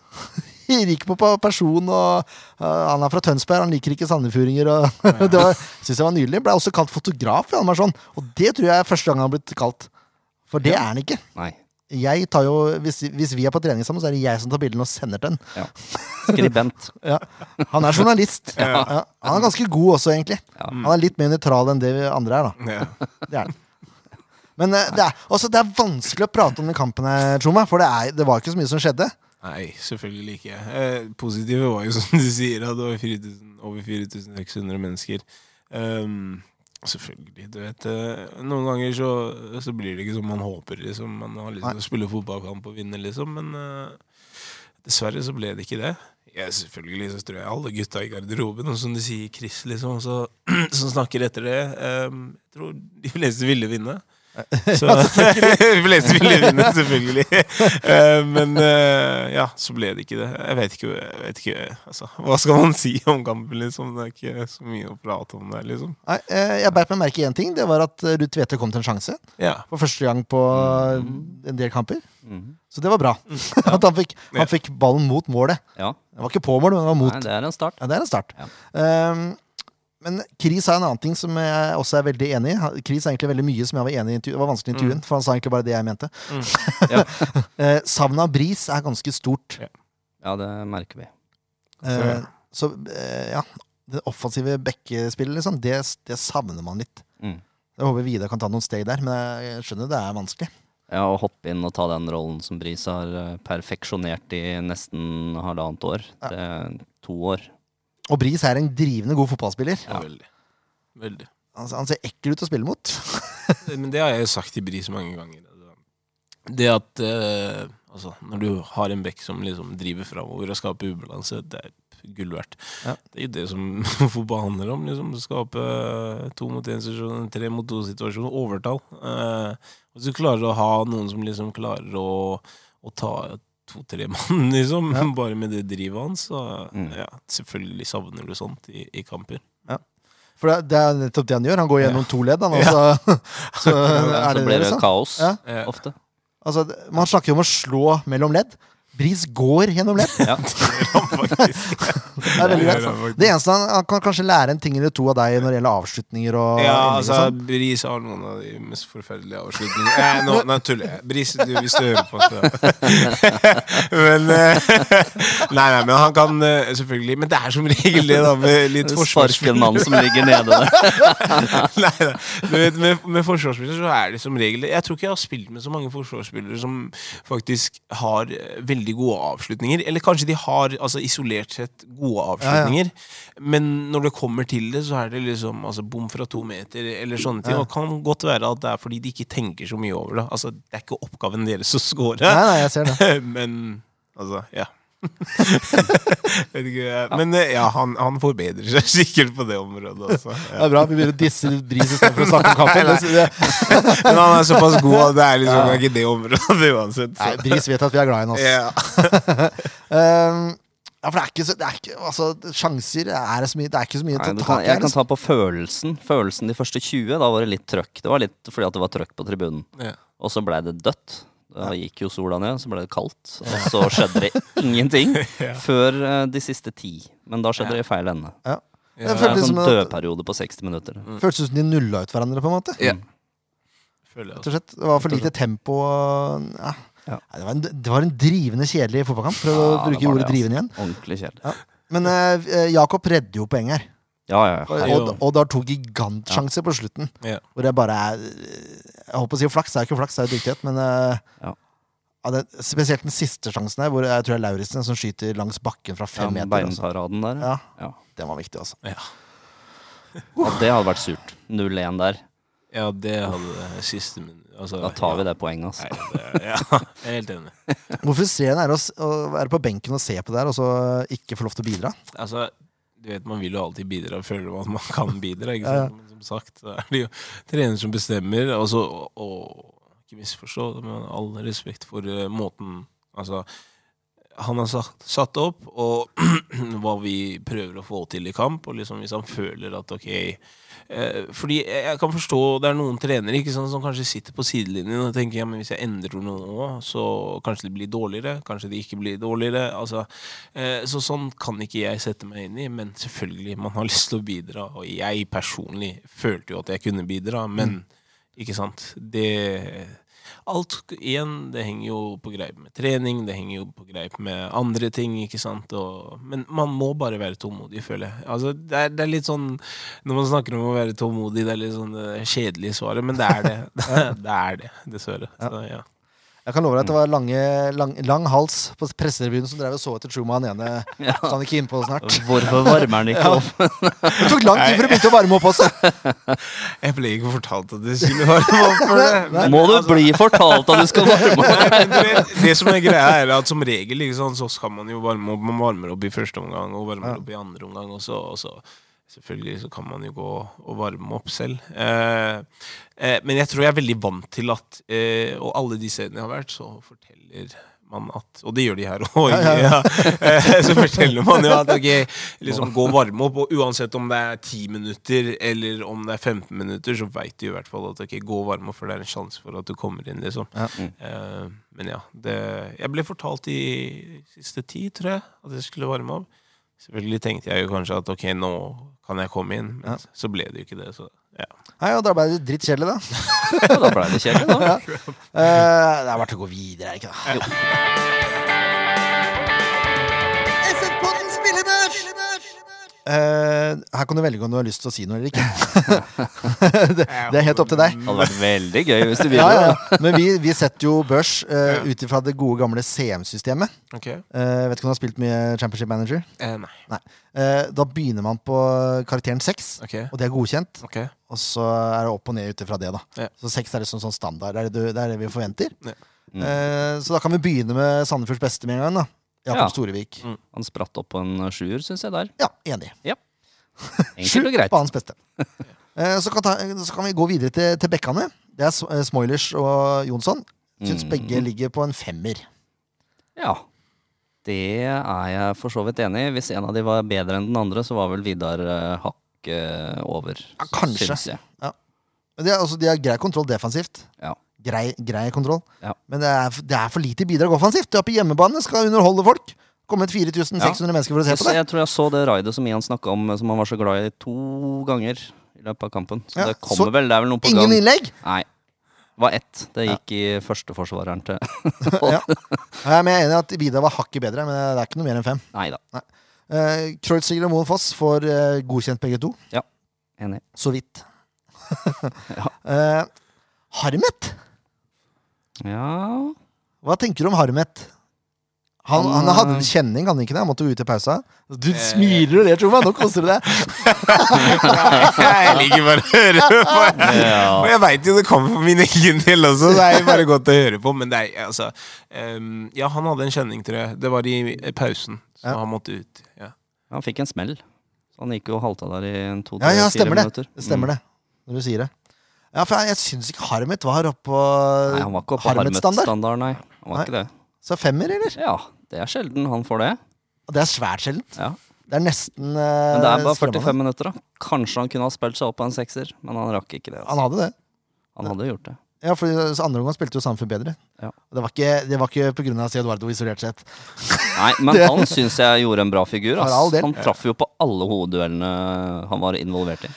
A: Gikk på på person, og uh, han er fra Tønsberg, han liker ikke sandefjordinger. Ja. det var, synes jeg var nydelig. Ble også kalt fotograf, Hjalmarsson. Og det tror jeg er første gang han har blitt kalt. For det er han ikke.
B: Nei.
A: Jeg tar jo, hvis, hvis vi er på trening sammen, så er det jeg som tar bildene og sender til den.
B: Ja. Skribent.
A: Ja. Han er journalist. Ja. Han er ganske god også, egentlig.
B: Ja.
A: Han er litt mer nøytral enn det vi andre er, da.
C: Ja.
A: Det er han. Men eh, det er, også, det er vanskelig å prate om den kampen her, Troma, for det, er, det var ikke så mye som skjedde.
C: Nei, selvfølgelig ikke. Eh, positive var jo som du sier, at det var 4000, over 4600 mennesker. Um, selvfølgelig. Du vet, eh, noen ganger så, så blir det ikke som man håper. Liksom. Man har lyst til å spille fotballkamp og vinne, liksom. Men eh, dessverre så ble det ikke det. Jeg, selvfølgelig så tror jeg alle gutta i garderoben, og som du sier, Chris, liksom, så, som snakker etter det um, Jeg tror de fleste ville vinne. Så, de ville vinne, selvfølgelig. Eh, men eh, ja, så ble det ikke det. Jeg vet ikke, jeg vet ikke altså, Hva skal man si om kampen, liksom? Det er ikke så mye å prate om der, liksom.
A: Nei, eh, jeg beit meg merke i én ting. Det var at Ruud Tvedte kom til en sjanse.
C: Ja.
A: For første gang på eh, en del kamper.
B: Mhm.
A: Så det var bra. At han fikk, han fikk ballen mot målet.
B: Ja.
A: Det var ikke på mål, men det var mot.
B: Nei, det er en start.
A: Ja, det er en start.
B: Ja.
A: Ehm, men Chris er en annen ting som jeg også er veldig enig i. Chris er egentlig veldig mye som jeg var enig i. Det var vanskelig i intervjuen, for han sa egentlig bare det jeg mente.
B: Ja.
A: Eh, Savnet av Bris er ganske stort.
B: Ja, det merker vi.
A: Eh, så eh, ja, det offensive bekkespillet, liksom, det, det savner man litt.
B: Mm.
A: Jeg håper Vidar kan ta noen steg der, men jeg skjønner det er vanskelig.
B: Ja, Å hoppe inn og ta den rollen som Bris har eh, perfeksjonert i nesten halvannet år. Det er to år.
A: Og Bris er en drivende god fotballspiller.
C: Ja. Veldig. Veldig.
A: Han, han ser ekkel ut å spille mot.
C: Men det har jeg jo sagt til Bris mange ganger. Det at eh, altså, når du har en bekk som liksom driver framover og skaper ubalanse, det er gull verdt.
A: Ja.
C: Det er jo det som fotball handler om. liksom Skape to mot én-situasjoner, tre mot to-situasjoner, overtall. Eh, hvis du klarer å ha noen som liksom klarer å, å ta to-tre mann, liksom,
A: Ja.
C: bare med det drivet hans, så
B: Mm.
C: ja, selvfølgelig savner du sånt i, i kamper.
A: For det, det er nettopp det han gjør. Han går gjennom to ledd, han, og så, så er
B: Så blir
A: det,
B: det kaos
A: Ja.
C: Ja.
B: ofte.
A: Altså, man snakker jo om å slå mellom ledd. Bris går gjennom lett.
B: Ja.
A: Det er veldig greit.
C: det
A: Det eneste han, han kan kanskje lære en ting eller to av deg når det gjelder avslutninger og
C: Ja,
A: altså, og sånn.
C: Bris har noen av de mest forferdelige avslutningene. Eh, nå, nei, tuller jeg. Bris, du, hvis du hører på, så Men eh, Nei, nei, men han kan eh, selvfølgelig Men det er som regel det, da, med litt
B: Sparke en
C: forsvarsspill.
B: mann som ligger nede der.
C: Nei, nei. Du vet, med, med forsvarsspillere så er det som regel Jeg tror ikke jeg har spilt med så mange forsvarsspillere som faktisk har eh, veldig gode avslutninger. Eller kanskje de har altså, isolert sett gode avslutninger, men når det kommer til det, så er det liksom altså, bom fra to meter eller sånne ting.
A: Ja.
C: Og det kan godt være at det er fordi de ikke tenker så mye over det. Altså, det er ikke oppgaven deres å score.
A: Nei, nei, jeg ser det.
C: men altså, ja. Vet ikke, men eh, ja, han, han forbedrer seg sikkert på det området. Altså.
A: Det er bra. Vi begynner å disse Bris istedenfor å snakke om kampen.
C: Nei,
A: det,
C: Men han er såpass god at det er liksom ikke det området uansett.
A: nei,
C: Så.
A: Bris vet at vi er glad i ham.
C: Ja.
A: Um, ja, for det er ikke så det er ikke, altså, Sjanser er det så mye Det er ikke så mye
B: Nei,
A: å ta
B: kan,
A: tak i.
B: jeg kan ta på følelsen. Følelsen de første 20, da var det litt trøkk. Det var litt fordi at det var trøkk på tribunen.
C: Ja.
B: Og så blei det dødt. Da gikk jo sola ned, så ble det kaldt. Og så skjedde det ingenting
C: Ja.
B: før eh, de siste ti. Men da skjedde det i feil ende.
A: Ja.
C: Ja.
B: Det er en sånn dødperiode på 60 minutter.
A: Føltes som de nulla ut hverandre, på en måte.
C: Ja. Føler jeg
A: slett. Det var for lite tempo. Ja.
B: Ja.
A: Det, var en, det var en drivende kjedelig fotballkamp, for å
B: Ja,
A: bruke ordet
B: det,
A: drivende igjen.
B: altså. Ordentlig kjedelig.
A: Ja. Men eh, Jakob redder jo poeng her.
B: Ja, ja, ja.
A: Og, og, og det har to gigantsjanser på slutten.
C: Ja.
A: Hvor jeg bare er Jeg holdt på å si flaks, det er ikke flaks, det er jo dyktighet, men eh,
B: Ja.
A: ja, det, Spesielt den siste sjansen her, hvor jeg tror det er Lauritzen som skyter langs bakken fra
B: ja
A: fem meter. Altså.
B: Beinparaden der.
A: Ja,
B: Ja.
A: den var viktig, altså.
C: Ja.
B: ja, det hadde vært surt. 0-1 der.
C: ja, det hadde det siste min Altså,
B: Da tar vi det poenget, altså.
C: Nei, det, ja, jeg er helt enig.
A: Hvor frustrerende er det å, være på benken og se på det her, og så ikke få lov til å bidra?
C: Altså, du vet, Man vil jo alltid bidra og man at man kan bidra. ikke
A: Ja, ja.
C: sant? Men sagt, Det er det jo trener som bestemmer. Og så, og, og ikke misforstå, med all respekt for eh, måten Altså, han har satt, satt opp, og hva vi prøver å få til i kamp. Og liksom hvis han føler at ok eh, Fordi jeg kan forstå det er noen trenere ikke sant, som kanskje sitter på sidelinjen og tenker ja, men hvis jeg endrer noe nå, så kanskje det blir dårligere. Kanskje det ikke blir dårligere. altså Eh, Så sånn kan ikke jeg sette meg inn i, men selvfølgelig, man har lyst til å bidra. Og jeg personlig følte jo at jeg kunne bidra, men ikke sant Det Alt igjen, det henger jo på greip med trening, det henger jo på greip med andre ting, ikke sant. Og, men man må bare være tålmodig, føler jeg. Altså, det, er, det er litt sånn Når man snakker om å være tålmodig, det er litt sånn det kjedelige svaret, men det er det. det er det, dessverre. Så, ja.
A: Jeg kan love deg at det var lange, lang, lang hals på presserevyen som drev og så etter Truman ene.
B: Ja.
A: Så han ikke innpå snart.
B: Hvorfor varmer han ikke opp?
A: Det tok lang tid før det begynte å varme opp også.
C: Jeg ble ikke fortalt at det skulle varme opp for det. men
B: Må du
C: altså-
B: bli fortalt at du skal varme opp?
C: Det som er greia er at som regel liksom, så skal man jo varme opp. Man varmer opp i første omgang og varmer
A: Ja.
C: opp i andre omgang. også. og så selvfølgelig så kan man jo gå og varme opp selv. Eh, eh, men jeg tror jeg er veldig vant til at eh, Og alle de stedene jeg har vært, så forteller man at Og det gjør de her òg.
A: Ja, ja,
C: Eh, så forteller man jo at ok, liksom gå og varme opp. Og uansett om det er 10 minutter eller om det er 15 minutter, så veit du i hvert fall at ok, gå og varme opp, for det er en sjanse for at du kommer inn, liksom.
A: Ja.
C: Eh, men ja, det, jeg ble fortalt i siste tid, tror jeg, at jeg skulle varme opp. Selvfølgelig tenkte jeg jo kanskje at ok, nå kan jeg komme inn, men
A: Ja.
C: så ble det jo ikke det. Så ja.
A: Nei, og Da ble det dritt kjedelig, da.
B: Ja, da ble det kjedelig, da.
A: Eh, det er verdt å gå videre, er det ikke det? Eh, her kan du velge om du har lyst til å si noe eller ikke. det, det er helt opp til deg.
B: Det hadde vært veldig gøy hvis du ville.
A: Ja, ja, Men vi, vi setter jo børs uh, ut ifra det gode, gamle CM-systemet.
C: Okay.
A: Uh, vet ikke om du har spilt mye Championship Manager?
C: Uh, nei.
A: Eh, da begynner man på karakteren 6,
C: okay.
A: og det er godkjent.
C: Okay.
A: Og så er det opp og ned ut ifra det. da
C: Ja.
A: Så 6 er liksom sånn standard. Det er det, du, det er det vi forventer.
C: Ja.
B: Mm.
A: Eh, så da kan vi begynne med Sandefjords beste med en gang. da Jakob
B: Ja.
A: Storevik.
C: Mm.
B: Han spratt opp på en sjuer, syns jeg der.
A: Ja, enig.
B: Enkelt og greit.
A: på hans beste. Eh, så, kan ta, så kan vi gå videre til, til bekkene. Det er eh, Smoilers og Jonsson. Syns
B: Mm.
A: begge ligger på en femmer.
B: Ja. Det er jeg for så vidt enig i. Hvis en av de var bedre enn den andre, så var vel Vidar uh, hakket over.
A: Ja, kanskje.
B: Ja.
A: Men De, altså, de har grei kontroll defensivt.
B: Ja.
A: Grei, grei kontroll.
B: Ja.
A: Men det er, det er for lite bidrag offensivt. Du er på hjemmebane, skal underholde folk. Kommet 4600 mennesker for å se
B: Jeg,
A: på det.
B: jeg tror jeg så det raidet som Ian snakka om, som han var så glad i, to ganger i løpet av kampen. Så
A: Ja,
B: det kommer
A: så
B: vel, det er vel noe på
A: Ingen
B: gang.
A: innlegg!
B: Nei. Det var ett. Det gikk i førsteforsvareren til
A: Ja. Ja, men jeg er enig i at Vidar var hakket bedre, men det er ikke noe mer enn fem.
B: Nei da.
A: Uh, Kreutziger og Moen Foss får uh, godkjent begge to.
B: Enig.
A: Så vidt.
B: Ja.
A: Uh, Harmet?
B: Ja
A: Hva tenker du om Harmet? Han, han hadde en kjenning, han ikke det? Han måtte jo ut i pausa. Du
C: Eh.
A: smiler og ler, jeg Nå koser du deg.
C: jeg liker bare å høre på. Og jeg veit jo det kommer for min egen del også, det er bare godt å høre på. Men det er altså um, Ja, han hadde en kjenning, tror jeg. Det var i pausen, så
A: Ja.
C: han måtte ut. Ja.
B: Han fikk en smell. Så han gikk jo og halta der i en to,
A: Ja, ja, stemmer det.
B: minutter.
A: Det stemmer
B: Mm.
A: det, når du sier det. Ja, for jeg, jeg syns ikke Harmet var oppå
B: Nei, han var ikke oppå på
A: Harmet-standard.
B: Nei. Han var
A: Nei.
B: ikke det.
A: Så femmer, eller?
B: Ja, det er sjelden han får det.
A: Og Det er svært sjeldent.
B: Ja.
A: Det er nesten
B: Men det er bare
A: skremmende.
B: 45 minutter, da. Kanskje han kunne ha spilt seg opp på en sekser, men han rakk ikke det.
A: Han
B: Altså.
A: hadde det.
B: Han hadde gjort det.
A: Ja, for andre omgang spilte jo Samfunn bedre.
B: Ja.
A: Det var ikke, det var ikke på grunn av Eduardo isolert sett.
B: Nei, men han syns jeg gjorde en bra figur. Ass. Han traff jo på alle hovedduellene han var involvert i.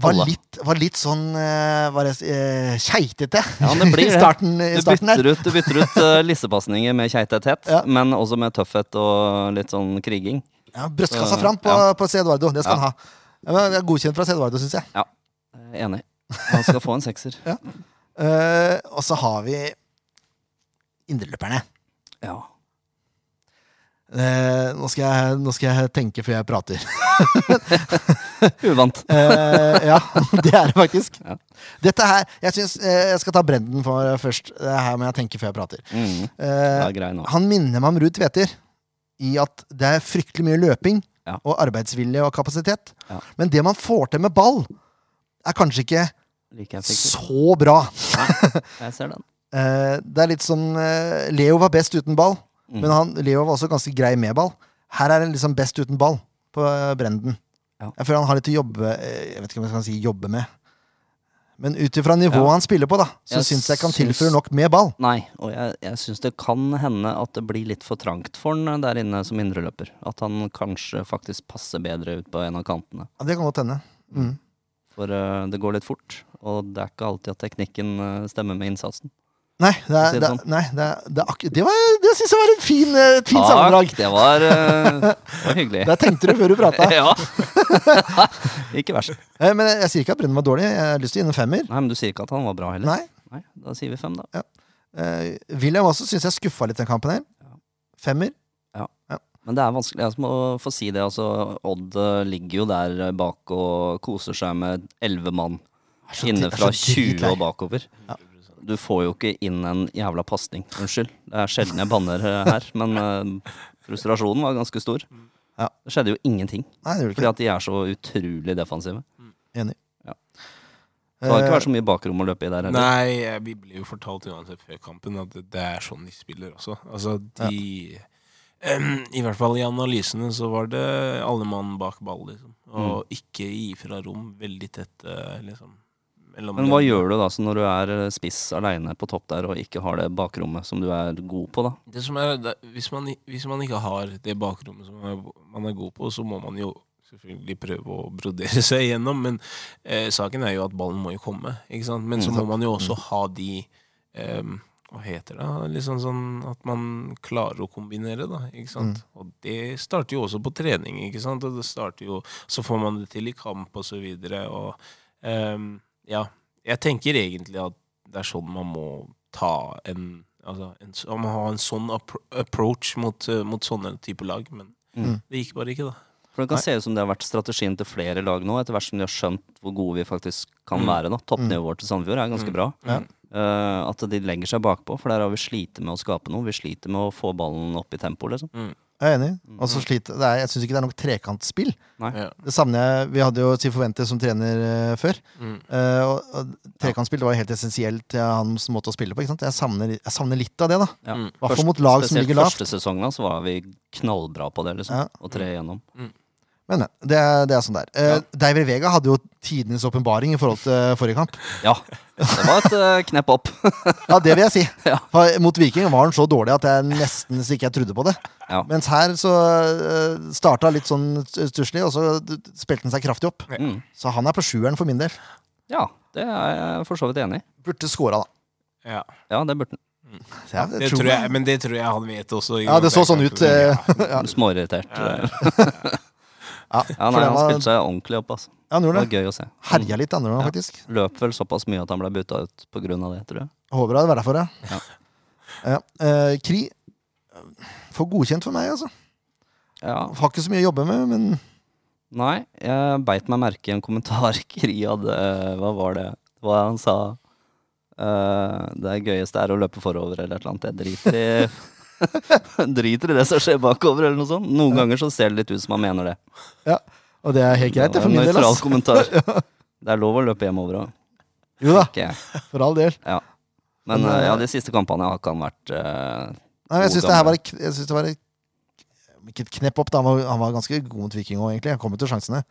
A: var litt, var litt sånn uh, var det, eh, keitete
B: Ja, det blir
A: i starten, i
B: Du
A: starten der.
B: bytter ut, du bytter ut uh, lissepasninger med keitethet,
A: Ja.
B: men også med tøffhet og litt sånn kriging.
A: Ja, brystkassa fram på,
B: ja.
A: på C. Eduardo. Det skal
B: Ja.
A: han ha. Jeg er godkjent fra C. Eduardo, syns jeg.
B: Ja, enig. Han skal få en sekser.
A: Eh, og så har vi indreløperne.
B: Ja.
A: Uh, nå, skal jeg, nå skal jeg tenke før jeg prater.
B: Uvant.
A: uh, ja, det er det faktisk.
B: Ja.
A: Dette her, Jeg synes, uh, jeg skal ta Brenden for først. Det her må jeg tenke før jeg prater.
B: Mm.
A: Eh,
B: nå.
A: han minner meg om Ruud Tveter i at det er fryktelig mye løping
B: Ja.
A: og arbeidsvilje og kapasitet.
B: Ja.
A: Men det man får til med ball, er kanskje ikke
B: Like
A: så bra.
B: Jeg ser den.
A: Eh, det er litt sånn eh, Leo var best uten ball,
B: Mm.
A: men han, Leo var også ganske grei med ball. Her er han liksom best uten ball på eh, Brenden.
B: Ja.
A: Jeg føler han har litt å jobbe eh, Jeg vet ikke om jeg skal si jobbe med. Men ut ifra nivået
B: Ja.
A: han spiller på, da, så
B: Jeg
A: syns jeg han
B: syns-
A: tilfører nok med ball.
B: Nei, og jeg, jeg syns det kan hende at det blir litt for trangt for han der inne som indreløper. At han kanskje faktisk passer bedre ut på en av kantene.
A: Ja, det kan godt hende. Mm.
B: For uh, det går litt fort, og det er ikke alltid at teknikken uh, stemmer med innsatsen.
A: Nei, det, er,
B: det sånn.
A: nei, det, det, det, var, det syns jeg var et fin, eh, et fint sammendrag.
B: det var, eh, det var hyggelig.
A: Der tenkte du før du prata.
B: ja. ikke verst.
A: Eh, Men jeg, jeg sier ikke at Brennen var dårlig. Jeg har lyst til å gi en femmer.
B: Nei, men du sier ikke at han var bra heller?
A: Nei.
B: Nei, Da sier vi fem, da.
A: Eh, William også syns jeg skuffa litt den kampen her.
B: Ja.
A: Femmer.
B: Men det er vanskelig. Jeg må få si det. altså Odd eh, ligger jo der eh, bak og koser seg med elleve mann inne fra
A: er
B: 20 og bakover.
A: Ja.
B: Du får jo ikke inn en jævla pasning. Unnskyld. Det er sjelden jeg banner eh, her, men uh, frustrasjonen var ganske stor.
A: Ja.
B: Det skjedde jo ingenting.
A: Nei, det ikke.
B: Fordi
A: ikke
B: at de er så utrolig defensive.
A: Enig.
B: Ja. Det har ikke vært så mye bakrom å løpe i der heller.
C: Nei, vi ble jo fortalt uansett før kampen at det- er sånn de spiller også. Altså, de Em, I hvert fall i analysene så var det alle mann bak ball, liksom. Og ikke gi fra rom veldig tett, eh, liksom.
B: Men hva gjør du da så når du er eh, spiss aleine på topp der og ikke har det bakrommet som du er god på, da?
C: Det som er, det, hvis, man, hvis man ikke har det bakrommet som man er, man er god på, så må man jo selvfølgelig prøve å brodere seg igjennom. Men eh, saken er jo at ballen må jo komme. Ikke sant? Men så må man jo også ha de em, Hva heter det? Liksom sånn, at man klarer å kombinere, da. Ikke sant? Og det starter jo også på trening, ikke sant. Og det starter jo Så får man det til i kamp og så videre. Og em, ja. Jeg tenker egentlig at det er sånn man må ta en Altså, en, man må ha en sånn appro approach mot, mot sånne typer lag, men
B: Mm.
C: det gikk bare ikke, da.
B: For det kan se ut som det har vært strategien til flere lag nå, etter hvert som de har skjønt hvor gode vi faktisk kan
C: Mm.
B: være nå. Toppnivået vårt til Sandefjord er ganske
C: Mm.
B: bra.
A: Ja.
B: Uh, at de legger seg bakpå, for der har vi slitt med å skape noe. Vi sliter med å få ballen opp i tempo, liksom.
A: Jeg er enig. Og så sliter, det er, jeg syns ikke det er nok trekantspill.
B: Nei.
C: Ja.
A: Det savner jeg. Vi hadde jo Sifo som trener uh, før.
C: Mm.
A: Uh, og, og Trekantspill var jo helt essensielt til hans måte å spille på. Ikke sant? Jeg, savner, jeg savner litt av det, da.
B: Ja.
C: Mm.
A: I hvert fall
B: Først-
A: mot lag som ligger lavt.
B: Spesielt første sesongen da, så var vi knallbra på det, liksom.
A: Ja.
B: Å tre igjennom.
A: Men men, det, er- det er sånn der. Eh,
C: Ja.
A: Deiver Vega hadde jo tidenes åpenbaring i forhold til forrige kamp.
B: Ja. Det var et eh, knepp opp.
A: Ja, det vil jeg si.
B: Ja.
A: For mot Viking var han så dårlig at jeg nesten så ikke jeg trodde på det.
B: Ja.
A: Mens her så uh, starta litt sånn stusslig, og så spilte han seg kraftig opp.
B: Mm.
A: Så han er på sjueren for min del.
B: Ja, det er jeg for så vidt enig i.
A: Burde scora, da.
C: Ja.
B: Ja, det burde
A: han. Ja,
C: Det
A: det
C: tror jeg, men det tror jeg han vet også.
A: Ja, det så sånn ut. eh, ja.
B: Småirritert.
C: Ja.
A: Ja,
B: Ja, nei, han
A: var-
B: spilte seg ordentlig opp, altså.
A: Ja, han
B: Det
A: det
B: var gøy å se.
A: Herja litt andre
B: gang,
A: faktisk.
B: Løp vel såpass mye at han ble bytta ut av det, tror jeg.
A: Håper det var derfor, ja.
B: Ja.
A: eh, Kri får godkjent for meg, altså.
B: Ja.
A: Har ikke så mye å jobbe med, men
B: Nei, jeg beit meg merke i en kommentar Kri hadde Hva var det? Hva han sa Uh, Det gøyeste er å løpe forover, eller et eller annet. Jeg driter i Driter i det som skjer bakover, eller noe sånt. Noen ganger så ser det litt ut som han mener det.
A: ja. Og det er helt greit, det,
B: Det
A: for min del.
B: nøytral kommentar. Det er lov å løpe hjemover òg.
A: Jo da, for all del.
B: Ja. Men eh, ja, de siste kampene har ikke han vært uh,
A: Nei, jeg syns det her var jeg synes det var Ikke et knepp opp, da. Han var, han var ganske god mot Viking òg, egentlig. Han kom jo til sjansene.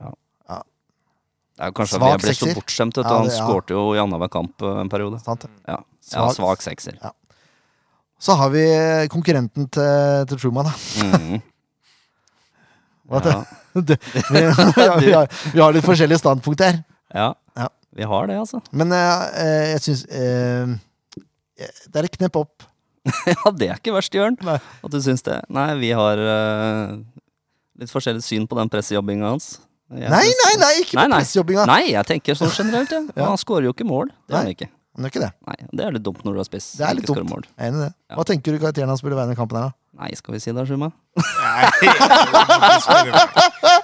B: det er Kanskje
A: Svak
B: vi er blitt så bortskjemt.
A: Ja,
B: Han
A: det- ja.
B: skårte jo i annenhver kamp en periode.
A: Sant?
B: Ja,
A: Svak-
B: ja svak sekser.
A: Så har vi konkurrenten til, til Truman, da.
B: Mm. Ja.
A: du, vi, vi, har, vi har litt forskjellige standpunkt her.
B: Ja.
A: Ja.
B: Vi har det, altså.
A: Men eh, eh, jeg syns eh, Det er et knepp opp.
B: Ja, det er ikke verst, Jørn.
A: Nei.
B: At du syns det. Nei, vi har eh, litt forskjellig syn på den pressejobbinga hans. Jeg
A: Nei, nei, nei, ikke på pressejobbinga!
B: Nei, jeg tenker sånn generelt, ja. Han skårer jo ikke mål. Det gjør han ikke.
A: Men det er ikke det.
B: Nei, Det er litt dumt når du har spiss.
A: Det er litt dumt. Jeg er enig i det. Hva tenker du karakteren hans burde være i kampen her, da?
B: Nei, skal vi si det, Shuma?
C: Nei,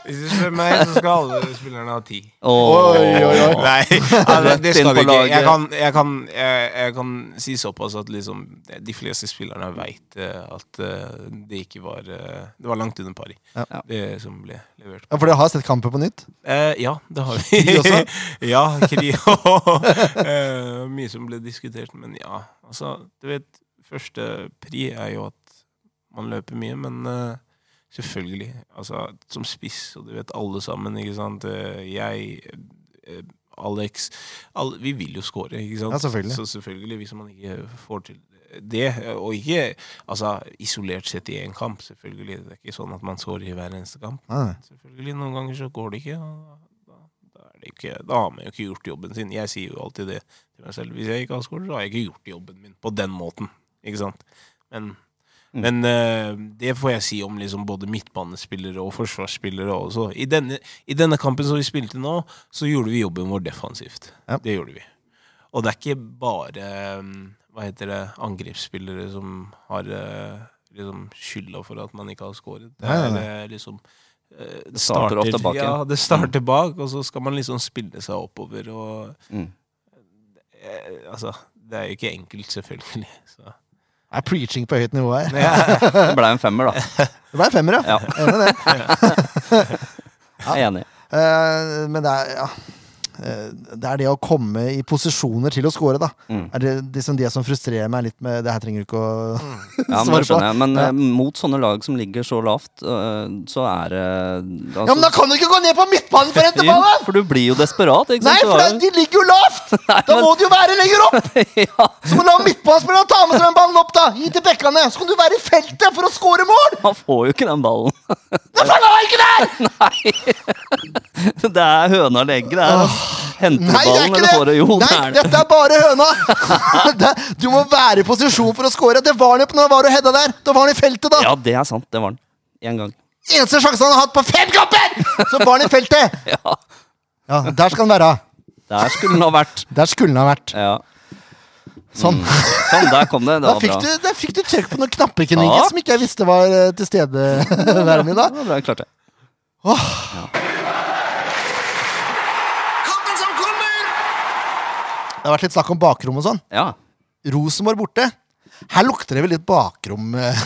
C: hvis du spør meg- så skal alle spillerne ha ti.
A: Oi, oi, oi.
C: Nei, altså, det skal du ikke. Jeg kan, jeg, kan, jeg, jeg kan si såpass at liksom de fleste spillerne veit at eh, det ikke var eh, Det var langt under pari,
A: Ja.
C: det som ble levert.
A: Ja, For dere har sett kampen på nytt?
C: Eh, ja, det har vi.
A: Kri også?
C: ja, kri og eh, Mye som ble diskutert, men ja. Altså, du vet, første pri er jo at man løper mye, men uh, selvfølgelig. Altså, som spiss, og du vet alle sammen, ikke sant. Eh, Jeg, eh, Alex alle, Vi vil jo score, ikke sant.
A: Ja, selvfølgelig.
C: Så selvfølgelig, hvis man ikke får til det, og ikke altså, isolert sett i én kamp, selvfølgelig. Det er ikke sånn at man scorer i hver eneste kamp.
A: Nei.
C: Selvfølgelig, noen ganger så går det ikke. Da, da, det ikke da har man jo ikke gjort jobben sin. Jeg sier jo alltid det til meg selv. Hvis jeg ikke har skåret, så har jeg ikke gjort jobben min på den måten. Ikke sant? Men. Men uh, det får jeg si om liksom både midtbanespillere og forsvarsspillere også. I denne, I denne kampen som vi spilte nå, så gjorde vi jobben vår defensivt.
A: Ja.
C: Det gjorde vi. Og det er ikke bare um, hva heter det, angrepsspillere som har eh, liksom skylda for at man ikke har skåret. Det
A: nei,
C: eh, liksom eh,
B: Det starter ofte bak
C: Ja, det starter bak, og så skal man liksom spille seg oppover. Og
B: Mm.
C: det, altså Det er jo ikke enkelt, selvfølgelig. Så.
A: Det er preaching på høyt nivå her.
B: Det ble en femmer, da.
A: Det ble en femmer, ja.
B: Ja,
A: Enig i det.
B: er enig.
A: Uh, men det er, ja. Eh, det er det å komme i posisjoner til å score, da.
B: Mm.
A: Er det liksom det som frustrerer meg litt med Det her trenger du ikke å
B: Ja,
A: svare
B: på. jeg. Men
A: Ja.
B: eh, mot sånne lag som ligger så lavt, eh, så er det altså,
A: Ja, men da kan du ikke gå ned på midtbanen for å hente ballen!
B: For du blir jo desperat, ikke sant? Nei,
A: for det- de ligger jo lavt!
B: Nei,
A: Da
B: men-
A: må du jo være lenger opp!
B: ja,
A: Så må du la midtbanespilleren ta med seg den ballen opp, da! Gi til bekkene! Så kan du være i feltet for å score mål!
B: han får jo ikke den ballen.
A: Da faen er ikke der!
B: Nei! Det er høna eller egget. Det er Henter du
A: Nei,
B: ballen, eller får
A: det!
B: Jo, det er det.
A: dette er bare høna! Det- Du må være i posisjon for å score. Det var han jo når han var og hedda der. Da var han i feltet, da.
B: Ja, det er sant. Det var den. Én gang.
A: Eneste sjansen han har hatt på fem kamper! Så var han i feltet!
B: Ja,
A: Ja, Der skal han være.
B: der skulle den ha vært.
A: Der skulle han ha vært.
B: Ja.
A: Sånn.
B: Sånn, der kom det. Det
A: Da fikk,
B: bra.
A: du, der fikk du trykk på noen knapper,
B: Ja.
A: som ikke jeg visste var eh, til stede hver min da.
B: Det var bra, jeg klarte det.
D: Kampen som kommer!
A: Det har vært litt snakk om bakrom og sånn.
B: Ja.
A: Rosenborg borte. Her lukter det vel litt bakrom, eh,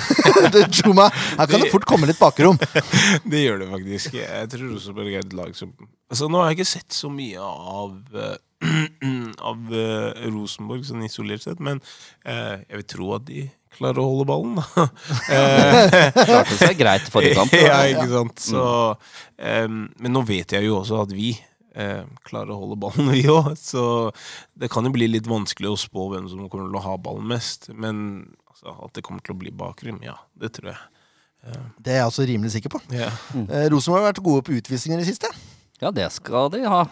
A: Juma. Her kan det fort komme litt bakrom.
C: Det gjør det faktisk. Jeg tror Rosenborg er et lag som Altså, Nå har jeg ikke sett så mye av eh, Av uh, Rosenborg sånn isolert sett, men uh, jeg vil tro at de klarer å holde ballen, da. Eh,
B: Klarte seg greit forrige kamp.
C: ja, ikke sant. Så, um, men nå vet jeg jo også at vi uh, klarer å holde ballen, vi òg. Så det kan jo bli litt vanskelig å spå hvem som kommer til å ha ballen mest. Men altså, at det kommer til å bli bakrom, ja, det tror jeg.
A: Det er jeg også rimelig sikker på.
C: Ja.
A: Eh, Rosenborg har vært gode på utvisninger i det siste.
B: Ja, det skal de ha.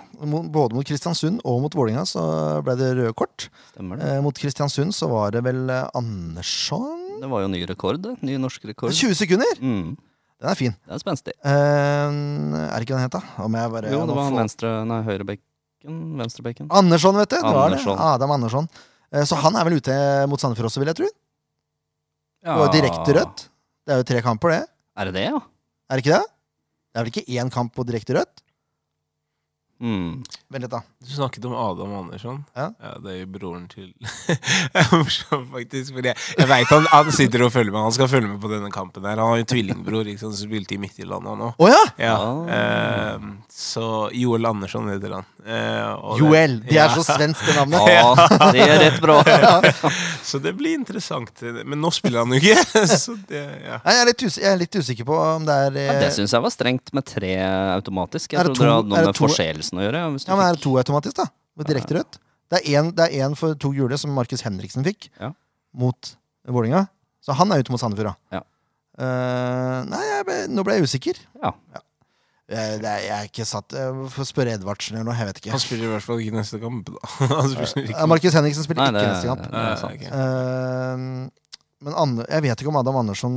A: Både mot Kristiansund og mot Vålinga så ble det røde kort.
B: Stemmer det.
A: Eh, mot Kristiansund så var det vel eh, Andersson
B: Det var jo ny rekord, det. Ny norsk rekord.
A: 20 sekunder!
B: Mm,
A: Den er fin.
B: det er spenstig.
A: Eh, er det ikke den het, da? Om jeg bare
B: Jo, det var venstre, nei, høyrebekken. Venstrebekken.
A: Andersson, vet du. Det var det. Adam Andersson. Eh, så han er vel ute mot Sandefjord også, vil jeg tro. Det var jo direkte rødt. Det er jo tre kamper, det.
B: Er det det, ja?
A: Er det ikke det? Det er vel ikke én kamp på direkte rødt?
B: Mm.
A: Vent litt, da.
C: Du snakket om Adam Andersson.
A: Ja.
C: Det er jo broren til morsomt, faktisk. Fordi jeg, jeg vet han, han sitter og følger med. Han skal følge med på denne kampen. her Han har jo tvillingbror ikke sant, som spilte i Midtjylland han òg.
A: Oh, ja!
C: Ja,
B: Ah.
C: eh, så Joel Andersson heter han. Eh,
A: Joel. Det
C: ja.
A: er så svensk, det navnet.
B: Ja, det er rett bra.
C: Så det blir interessant. Men nå spiller han jo ikke. Så det, ja.
A: Nei, jeg, er litt jeg er litt usikker på om det er
B: Ja,
A: eh,
B: det syns jeg var strengt med tre automatisk. Jeg tror det hadde noe med
A: to-
B: forseelsen å gjøre. Hvis du
A: Ja, men er det to automatisk, da? Med direkte rødt? Det er én- det er én for to gule, som Markus Henriksen fikk
B: Ja.
A: mot Vålinga Så han er ute mot Sandefjord, da.
B: Ja.
A: Uh, nei, jeg ble, nå ble jeg usikker.
B: Ja. Ja.
A: Jeg, det er, jeg er ikke satt Få får spørre Edvardsen eller noe. Jeg vet ikke.
C: Han spiller i hvert fall ikke neste kamp, da. Han spiller
A: Eh. Markus Henriksen spiller
B: Nei,
A: ikke
B: det,
A: neste kamp.
B: det
C: Eh,
B: sant.
A: Eh, men Anne, jeg vet ikke om Adam Andersson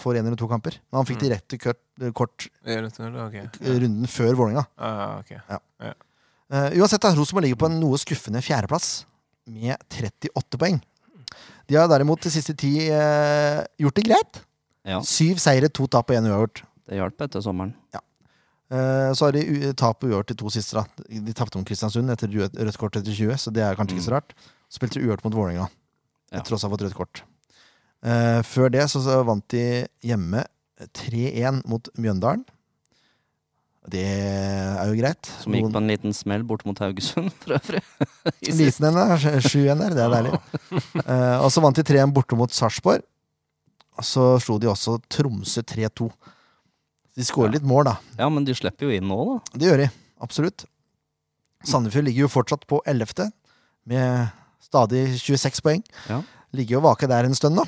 A: får én eller to kamper. Men han fikk
C: Mm.
A: direkte kort, kort
C: okay.
A: Eh, runden før Vålerenga.
C: Ah, ok.
A: uh, uansett, Rosenborg ligger på en noe skuffende fjerdeplass med 38 poeng. De har derimot de siste ti uh, gjort det greit.
B: Ja,
A: Syv seire, to tap og én uavgjort.
B: det hjalp etter sommeren.
A: Eh, så har de tap og uavgjort de to siste. da De tapte mot Kristiansund etter rødt, kort etter 20, så det er kanskje ikke så rart. Så Spilte de uavgjort mot Vålerenga
B: Ja.
A: etter også å ha fått rødt kort. Uh, før det så, så vant de hjemme 3-1 mot Mjøndalen. Det er jo greit.
B: Som gikk på en liten smell bort mot Haugesund, for øvrig.
A: Liten en, da. 7-1 der. Det er deilig. Uh, og så vant de 3-1 borte mot Sarpsborg. Så slo de også Tromsø 3-2. De skårer litt mål, da.
B: Ja, men de slipper jo inn nå, da.
A: Det gjør de. Absolutt. Sandefjord ligger jo fortsatt på 11., med stadig 26 poeng.
B: Ja.
A: Ligger jo vake der en stund, da.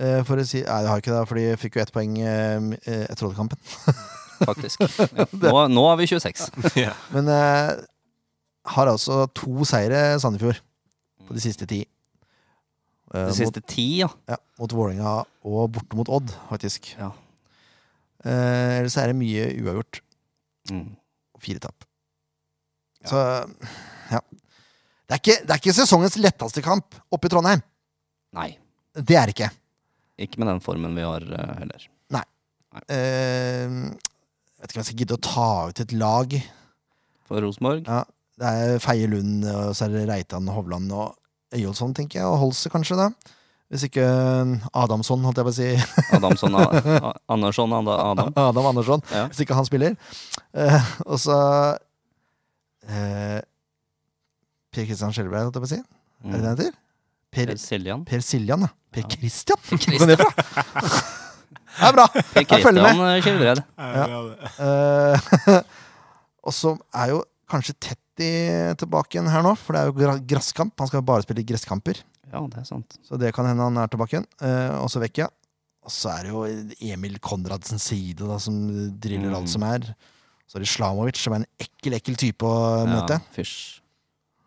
A: Eh, For å si Nei, det har ikke det, for de fikk jo ett poeng eh, etter Odd-kampen.
B: Faktisk. Ja. Nå, nå har vi 26.
C: Ja.
A: Men eh, har altså to seire, Sandefjord, på de siste ti. Eh,
B: De siste ti, ja.
A: Ja, mot Vålerenga og borte mot Odd, faktisk.
B: Ja.
A: Eh, ellers er det mye uavgjort.
B: Mm.
A: fire tap. Så ja. Det er, ikke, det er ikke sesongens letteste kamp oppe i Trondheim.
B: Nei.
A: Det er det ikke.
B: Ikke med den formen vi har uh, heller.
A: Nei jeg vet ikke om jeg skal gidde å ta ut et lag.
B: For Rosenborg?
A: Ja, det er Feie Lund, og så er det Reitan, Hovland og Øyolfsson, tenker jeg. Og Holse, kanskje, da. Hvis ikke Adamsson, holdt jeg på å si.
B: Adamsson, A- Andersson, Adam.
A: Adam Andersson.
B: Ja.
A: Hvis ikke han spiller. Eh, og så eh, Per Kristian Skjelbreid, holdt jeg på å si. Er det det
B: Mm.
A: han heter? Per,
B: Siljan.
A: per Siljan, ja. Per
B: Ja.
A: Christian? Hvor kom det fra? Det er bra.
B: Per. Kristian Skjelbred.
C: Ja. Ja.
A: Eh, og så er jo kanskje Tetti tilbake igjen her nå, for det er jo gra- grasskamp. Han skal bare spille gresskamper,
B: Ja, det er sant.
A: så det kan hende han er tilbake igjen. Eh, og så vekk, ja. Og så er det jo Emil Konradsens side, da, som driller
B: Mm.
A: alt som er. Så er det Slamovic, som er en ekkel, ekkel type å møte.
B: Ja, fysj.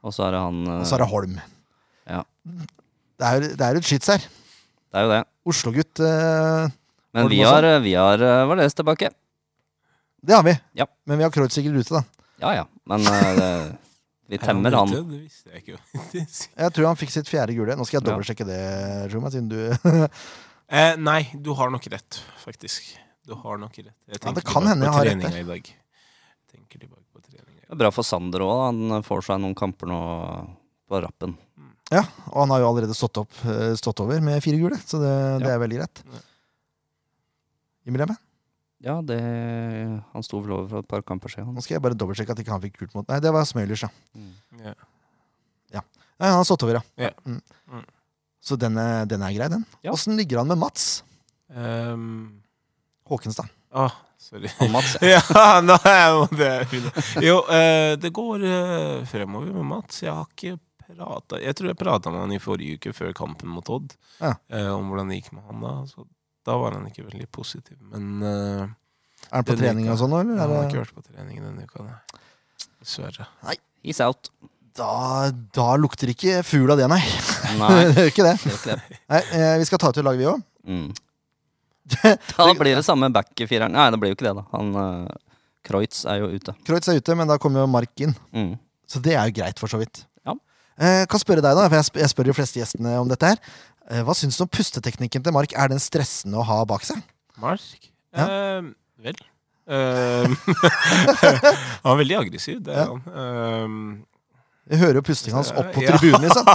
B: Og så er det han eh,
A: Og så er det Holm.
B: Ja.
A: Det er det er jo et skyts her.
B: Det er jo det.
A: Oslo-gutt, eh,
B: Men
A: Holm
B: vi har, eh, vi har eh, Valais tilbake.
A: det har vi.
B: Ja.
A: Men vi har Kreutziger ute, da.
B: Ja ja. Men det, vi
C: Er
B: temmer han.
C: Det visste jeg ikke. faktisk.
A: Jeg tror han fikk sitt fjerde gule. Nå skal jeg dobbeltsjekke det, Juma, siden du
C: eh, nei, du har nok rett, faktisk. Du har nok rett. Jeg
A: Ja, det kan hende jeg har rett der.
C: i dag. Jeg tenker tilbake på treninga i
B: Det er bra for Sander òg. Han får seg noen kamper nå på rappen.
A: Ja, og han har jo allerede stått, opp, eh, stått over med fire gule, så det, det
B: Ja.
A: er veldig greit.
C: Ja.
A: Innrømme.
B: Ja, det Han sto vel over for et par kamper siden.
A: Nå skal jeg bare dobbeltsjekke at ikke han fikk gult mot Nei, det var Smøylers, ja.
B: Mm.
C: Ja.
A: Nei, han har stått over, ja.
C: Yeah.
A: Mm.
C: Mm.
A: Så den er, den er grei, den.
B: Ja.
A: Åssen ligger han med Mats
C: Um,
A: Håkenstad?
C: ah, sorry.
B: Og Mats, ja.
C: er jo det. Jo, eh, det går uh, fremover med Mats. Jeg har ikke prata Jeg tror jeg prata med han i forrige uke, før kampen mot Odd,
A: Ja.
C: uh, om hvordan det gikk med han da. Så da var han ikke veldig positiv. Men uh,
A: Er han på trening og sånn, eller?
C: han har ikke vært på trening denne uka. nei. Dessverre.
B: He's out.
A: da, da lukter ikke fugl av det, nei.
B: Nei,
A: det gjør ikke det. Nei, eh, vi skal ta ut et lag, vi òg.
B: Mm. Da blir det samme back-fireren. Nei, det blir jo ikke det, da. Han uh, Kreutz er jo ute.
A: Kreutz er ute, men da kommer jo Mark inn.
B: Mm.
A: Så det er jo greit, for så vidt.
B: Ja.
A: Eh, kan spørre deg, da, for jeg, sp jeg spør de fleste gjestene om dette her. Eh, hva syns du om pusteteknikken til Mark? Er den stressende å ha bak seg?
C: Mark?
A: Ja.
C: Eh, vel Eh, Han er veldig aggressiv, det er
A: Ja.
C: han.
A: Jeg hører jo pustinga hans opp på tribunen, liksom.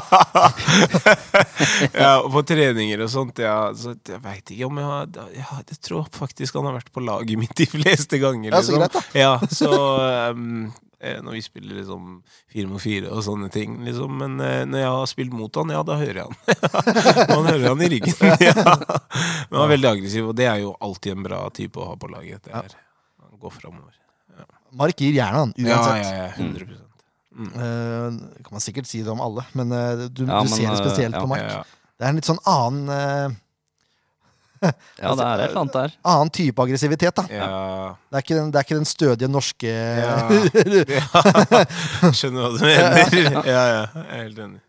C: ja, og på treninger og sånt. Ja, så jeg veit ikke om jeg har ja, Jeg tror faktisk han har vært på laget mitt de fleste ganger.
A: Ja, så
C: liksom.
A: greit, da.
C: Ja, så um, Når vi spiller liksom fire mot fire og sånne ting, liksom. Men eh, når jeg har spilt mot han, ja, da hører jeg han. man hører han i ryggen. ja. Men han er veldig aggressiv, og det er jo alltid en bra type å ha på laget. Det
A: Ja.
C: er, Han går framover.
A: Mark gir jernet, han.
C: Ja,
A: Uansett.
C: ja, ja, 100 mm.
A: uh, kan man sikkert si det om alle, men uh, du,
B: Ja,
A: du
B: men,
A: ser det
B: eh,
A: spesielt
B: ja.
A: på Mark.
C: Ja,
A: Det er en litt sånn annen eh,
B: Ja, det er et eller annet der.
A: Annen type aggressivitet, da.
C: Ja,
A: Det er ikke den, det er ikke den stødige norske
C: ja, ja. Skjønner hva du mener. Ja, ja, jeg er helt enig.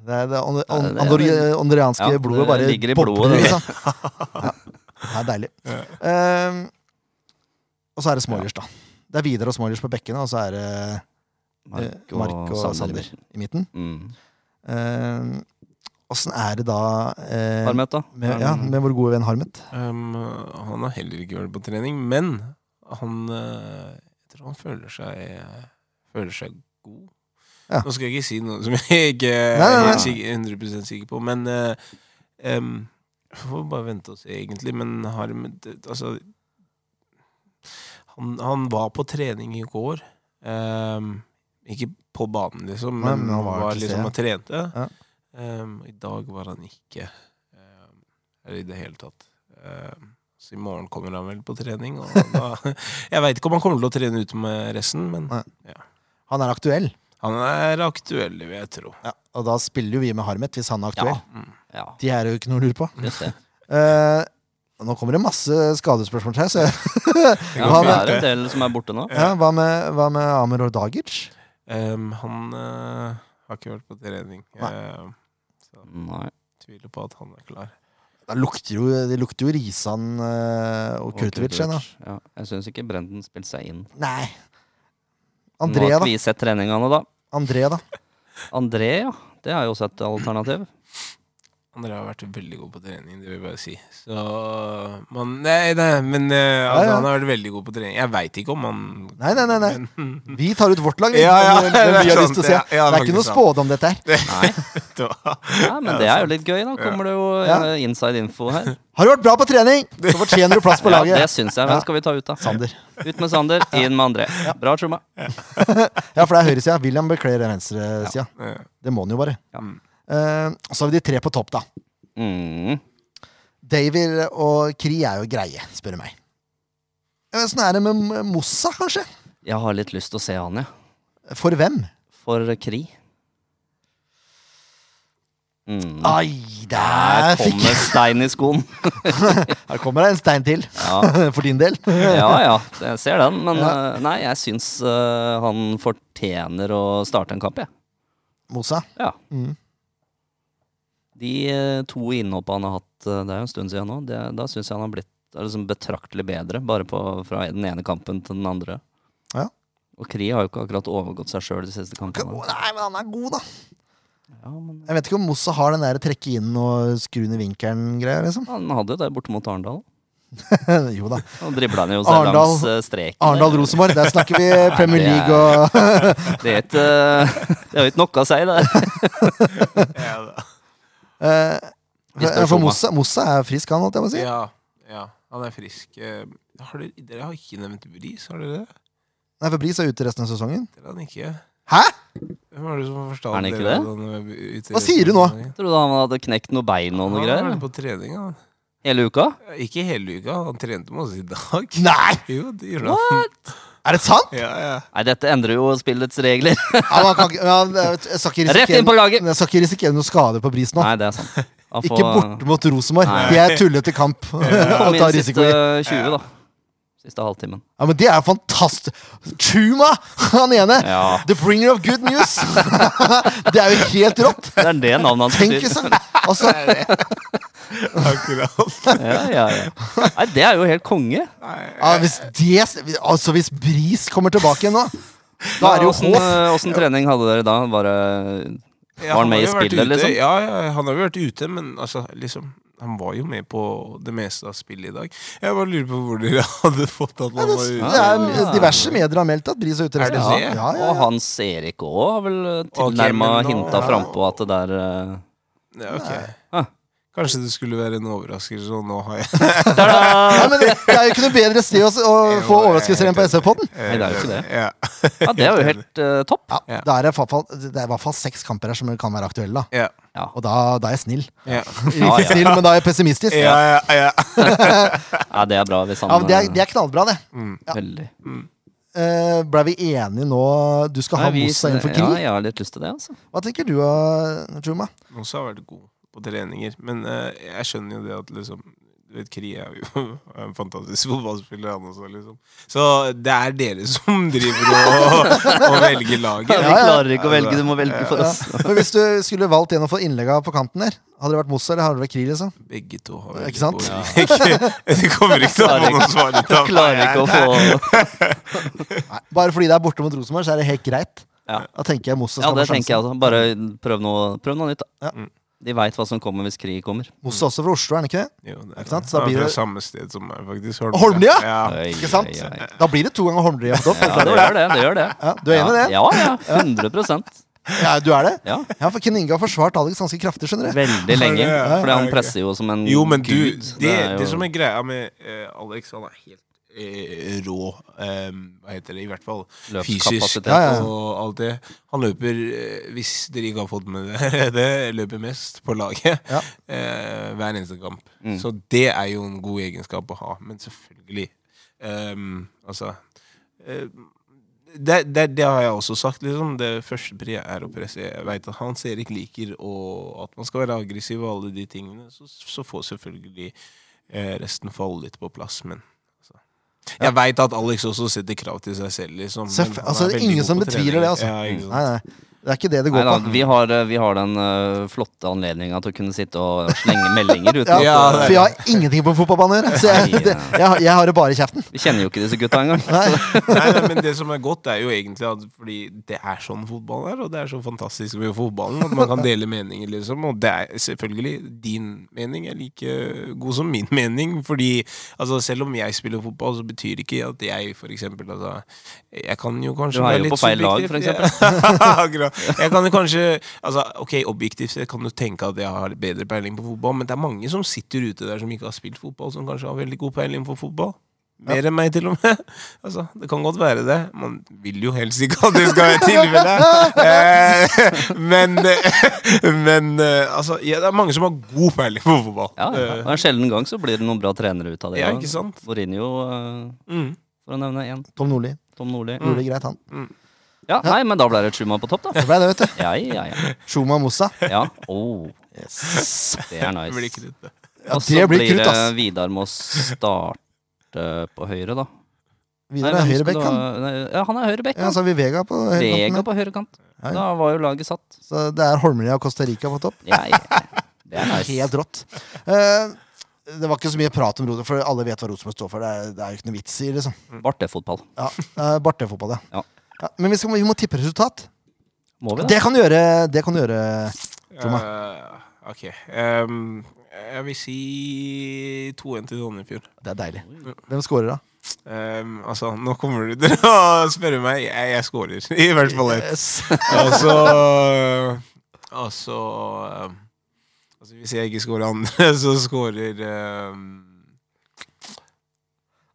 A: Det er det
B: det vel-
A: andorianske
B: Ja,
A: blodet
B: det
A: bare
B: ligger i blodet, det.
A: liksom. Ja. Det er deilig. Um, og så er det Smoilers, da. Det er Vidar og Smoilers på bekkene, og så er det
B: Mark
A: og, Mark og Sander i midten.
B: Mm.
A: Ehm, Åssen er det da eh,
B: Harmet, da?
A: med, ja, med vår gode venn Harmet?
C: Um, han har heller ikke vært på trening, men han eh, Jeg tror han føler seg Føler seg god.
A: Ja.
C: Nå skal jeg ikke si noe som jeg ikke er
A: Nei, nei, nei.
C: helt sikker, 100 sikker på, men uh, um, får bare vente og se, egentlig. Men Harmet Altså han, han var på trening i går. Um, ikke på banen, liksom, men,
A: men han
C: han
A: var
C: var, liksom og trente.
A: Ja.
C: Um, I dag var han ikke um, Eller i det hele tatt. Um, så i morgen kommer han vel på trening. Og da, jeg veit ikke om han kommer til å trene ut med resten, men
A: ja. Han er aktuell,
C: han er aktuell, vil jeg tro.
A: ja, og da spiller jo vi med Harmet hvis han er aktuell.
C: Mm.
B: Ja,
A: De er jo ikke noe å lure på. uh. Nå kommer det masse skadespørsmål her. Så,
B: Ja,
A: Hva
B: det
A: med-
B: er en del som er borte nå.
A: ja, hva, med, hva med Amer Ordagic?
C: Um, han uh, har ikke vært på trening.
A: Nei.
C: Så
B: Nei.
C: tviler på at han er klar.
A: Det lukter jo, det lukter jo Risan eh, og
B: Og
A: Kurtovic.
B: Ja, jeg syns ikke Brenden spilte seg inn.
A: Nei.
B: Nå har
A: da.
B: ikke vi sett treningene, da.
A: André, da.
B: André, ja. Det er jo også et alternativ.
C: André har vært veldig god på trening, det vil jeg bare si. Så man, Nei, nei, men uh, altså,
A: ja.
C: han har vært veldig god på trening. Jeg veit ikke om han
A: Nei, nei, nei, nei.
C: Men,
A: Vi tar ut vårt lag.
C: Ja, ja,
A: men, men
C: det er
A: vi har
C: sant,
A: lyst til å se.
C: ja, ja,
A: det er ikke noe spådom, dette her.
B: Nei,
C: det
B: ja, men det er jo litt gøy, da. Kommer det jo
A: Ja.
B: eh, inside info her.
A: Har du vært bra på trening, så fortjener du plass på
B: Ja, det
A: laget.
B: syns jeg. Hvem skal vi ta ut, da?
A: Sander.
B: Ut med Sander, inn med André. Bra, Truma.
A: Ja, for det er høyresida. William bekler venstresida.
C: ja.
A: Det må han jo bare.
B: Ja.
A: Eh, så har vi de tre på topp, da.
B: Mm.
A: David og Kri er jo greie, spør du meg. Åssen er det med Mossa, kanskje?
B: Jeg har litt lyst til å se han, ja.
A: For hvem?
B: For Kri. Mm.
A: Ai,
B: der,
A: der fikk
B: kommer stein i skoen.
A: Her kommer det en stein til,
B: Ja,
A: for din del.
B: ja, ja jeg ser den. Men
A: Ja.
B: eh, nei, jeg syns uh, han fortjener å starte en kamp, jeg.
A: Mossa.
B: Ja.
A: Mm.
B: De eh, to innhoppene han har hatt, eh, det er jo en stund siden nå, det, da syns jeg han har blitt liksom betraktelig bedre, bare på, fra den ene kampen til den andre.
A: Ja.
B: Og Kri har jo ikke akkurat overgått seg sjøl de siste kampene.
A: Nei, men han er god, da.
B: Ja, men
A: Jeg vet ikke om Mossa har den der trekke inn og skru ned vinkelen-greia, liksom.
B: han hadde jo det borte mot Arendal.
A: jo da.
B: Og dribla han jo seg
A: Arendal-
B: langs eh, streken.
A: Arendal-Rosenborg, der snakker vi Premier
B: er-
A: League og
B: Det er jo ikke noe å si, det.
C: Ja.
A: Eh,
B: det er
A: For. Mossa, Mossa er frisk, han, holdt jeg på å si.
C: ja, ja, han er frisk. Eh, Har dere, dere har ikke nevnt Bris, har dere det?
A: Nei, for Bris er ute resten av sesongen.
C: Det er han ikke.
A: Hæ?!
C: Hvem er det som
B: Er han ikke
C: dere
B: det?
C: han er ute
A: Hva sier du nå?
C: Tror
B: Trodde han hadde knekt noe bein og noe
C: Han har
B: greier.
C: vært på trening, han.
B: Hele uka?
C: Ikke hele uka, han trente med oss i dag.
A: Nei!
C: Jo, det gjorde han.
A: Er det sant?!
C: Ja, ja.
B: Nei, dette endrer jo spillets regler.
A: Ja, man kan, man, jeg skal ikke
B: Rett inn på
A: risikere,
B: laget!
A: jeg skal ikke risikere noe skade på Bris nå.
B: Nei, det er sant. Får-
A: Ikke borte mot Rosenborg. De er tullete kamp å
B: Kom
A: ta risiko i.
B: 20, da. Siste halvtimen.
A: Ja, men det er fantastisk! Chuma, han ene!
B: Ja.
A: The bringer of good news! det er jo helt rått!
B: Det er det navnet han
A: Tenk
B: betyr.
A: liksom Altså,
C: Akkurat.
B: Ja, ja, ja. Nei, det er jo helt konge.
A: ja, hvis det Altså, hvis Bris kommer tilbake igjen nå, da er det jo håp.
B: eh, åssen trening hadde dere da? Bare
C: Ja,
B: Var han med i spillet, liksom?
C: Ja, ja, han har jo vært ute, men altså, liksom Han var jo med på det meste av spillet i dag. Jeg bare lurer på hvor dere hadde fått at han var ute.
A: det er diverse medier har meldt at Bris er ute
C: Er det det?
A: Ja, ja,
B: Og. Hans Erik òg har vel tilnærma
C: okay,
B: hinta
C: ja.
B: frampå at det der uh...
C: Ja, okay.
B: Ah.
C: Kanskje det skulle være en overraskelse, og nå har jeg
A: Ja, men det er jo ikke noe bedre sted å, å
C: Jo,
A: få
C: er
A: overraskelser enn på
C: helt
A: SF-podden.
B: Nei, det er jo ikke det.
C: Ja.
B: Ja, det er jo helt eh, topp.
A: Ja,
C: Ja.
A: da er det, i hvert fall, det er i hvert fall seks kamper her som kan være aktuelle. da
C: Ja.
B: Ja.
A: Og da, da er jeg snill.
C: Ja.
B: Ja,
A: Ikke
B: ja.
A: snill, men da er jeg pessimistisk.
C: Ja, ja, ja.
B: ja, det er bra hvis han
A: Ja, men det, er,
B: eh,
A: det er knallbra, det. Ja.
B: Veldig.
A: Uh, Blei vi enige nå? Du skal ha
B: Nei, vi-
A: Mossa inn for
B: Ja, jeg har litt lyst til det, altså.
A: Hva tenker du, Juma?
C: Mossa har vært god på treninger, men uh, jeg skjønner jo det at liksom du vet, Kri er jo en fantastisk fotballspiller, han også, liksom. Så det er dere som driver og, og velger laget.
B: Vi
A: Ja, ja.
B: klarer ikke å velge, du må velge for
A: Ja.
B: oss.
A: Men hvis du skulle valgt en å få innlegg av på kanten der, hadde det vært Mossa eller hadde det vært Kri? liksom?
C: Begge to har
A: Ikke sant?
C: Ja. Det kommer ikke til å få noe svar av
B: Klarer ikke å få
A: Nei, bare fordi det er borte mot Rosenborg, så er det helt greit.
B: Ja.
A: Da tenker jeg Mossa
B: Ja, det tenker jeg også. Bare prøv noe, prøv noe nytt, da.
A: Ja.
B: De veit hva som kommer hvis krig kommer.
A: Moss er også fra Oslo, er han ikke det?
C: Jo, det er
A: Ikke sant? Så da blir det-
C: fra samme sted som meg, faktisk.
A: Holmlia?
C: Ja.
B: Oi,
A: Ikke sant?
B: oi, oi.
A: Da blir det to ganger Holmlia.
B: Ja, det gjør det. det gjør det.
A: Ja, du er enig i det?
B: Ja, ja. 100%
A: Ja, du er det?
B: Ja.
A: Ja, for Ken Inge har forsvart Alex ganske kraftig, skjønner du.
B: Veldig lenge.
C: Ja,
B: Fordi han presser jo som en
C: Jo, men du,
B: det,
C: det,
B: er
C: det som er greia med uh, Alex, han er helt rå eh, Hva heter det, i hvert fall fysisk
A: Ja, ja.
C: og alt det. Han løper, eh, hvis dere ikke har fått med det, det, løper mest på laget
A: Ja.
C: eh, hver eneste kamp.
B: Mm.
C: Så det er jo en god egenskap å ha. Men selvfølgelig ehm, Altså eh, det, det, det har jeg også sagt. liksom Det første pri er å presse. Jeg vet at Hans Erik liker og at man skal være aggressiv og alle de tingene. Så, så får selvfølgelig eh, resten falle litt på plass. Men. Jeg veit at Alex også setter krav til seg selv. liksom
A: Seff, altså, det er ingen som betviler det, altså.
C: Ja?
A: Nei, nei. Det er ikke det det går
B: Neida,
A: på.
B: vi, har, eh, vi har den eh, flotte anledninga til å kunne sitte og slenge meldinger uten
A: Ja,
C: Ja,
B: at,
C: det
A: For jeg har ingenting på fotballbanen å gjøre. Så jeg,
B: Nei,
A: det, jeg, har- jeg har det bare i kjeften.
B: vi kjenner jo ikke disse gutta engang.
A: Nei.
C: nei, nei, men det som er godt, er jo egentlig at fordi det er sånn fotball er, og det er så fantastisk med fotballen at man kan dele meninger, liksom. Og det er selvfølgelig din mening er like god som min mening, fordi altså, selv om jeg spiller fotball, så betyr ikke at jeg for eksempel altså, Jeg kan jo kanskje
B: Du er
C: være
B: jo
C: litt
B: på feil lag, for eksempel.
C: Ja, akkurat. Jeg kan jo kanskje altså, Ok, objektivt sett kan du tenke at jeg har bedre peiling på fotball, men det er mange som sitter ute der som ikke har spilt fotball, som kanskje har veldig god peiling på fotball. Mer enn meg, til og med. Altså, Det kan godt være det. Man vil jo helst ikke at det skal være tilfellet. Eh, men men eh, altså, ja, det er mange som har god peiling på fotball.
B: Ja, ja.
C: Eh,
B: Og en sjelden gang så blir det noen bra trenere ut av det.
C: Ja, ikke sant?
B: Mourinho, uh,
C: mm.
B: for å nevne én.
A: Tom Nordli
B: Tom Nordli.
A: gjorde det greit, han.
B: Ja, nei, men da ble det Chuma på topp, da.
A: Det ble det, vet du.
B: Ja, ja, ja.
A: Shuma Mossa.
B: ja. Oh, det er
C: Det blir
B: krutt
C: ikke det.
A: Ja,
B: Og så
A: det blir
B: blir
A: krutt,
B: det
A: ass.
B: Vidar må starte på høyre, da.
A: Videre
B: Nei,
A: er
B: hvem
A: høyrebekk,
B: skal
A: han.
B: Nei, Ja, han er høyre bekk.
A: Ja,
B: han.
A: så har vi Vega på høyrekanten.
B: Vega på høyrekant.
A: Ja, ja.
B: Da var jo laget satt.
A: Så det er Holmlia og Costa Rica på topp.
B: Ja, ja. Det er nice.
A: Helt rått. Eh, det var ikke så mye prat om Rosenborg, for alle vet hva Rosenborg står for. Det er, det er jo ikke noe vits i, liksom.
B: Bartefotball
A: Ja, uh, Barte-fotball, ja.
B: Ja.
A: Ja, men vi, skal, vi må tippe resultat.
B: Må vi det?
A: Det kan du gjøre. Det kan du gjøre. Toma.
C: Uh, ok. Um, jeg vil si 2-1 til Donnefjord.
A: Det er deilig. Hvem scorer, da?
C: Um, altså, nå kommer du til å spørre meg. Jeg, jeg scorer i hvert fall ett.
A: Yes.
C: Altså Altså altså, Hvis jeg ikke scorer andre, så scorer ehm,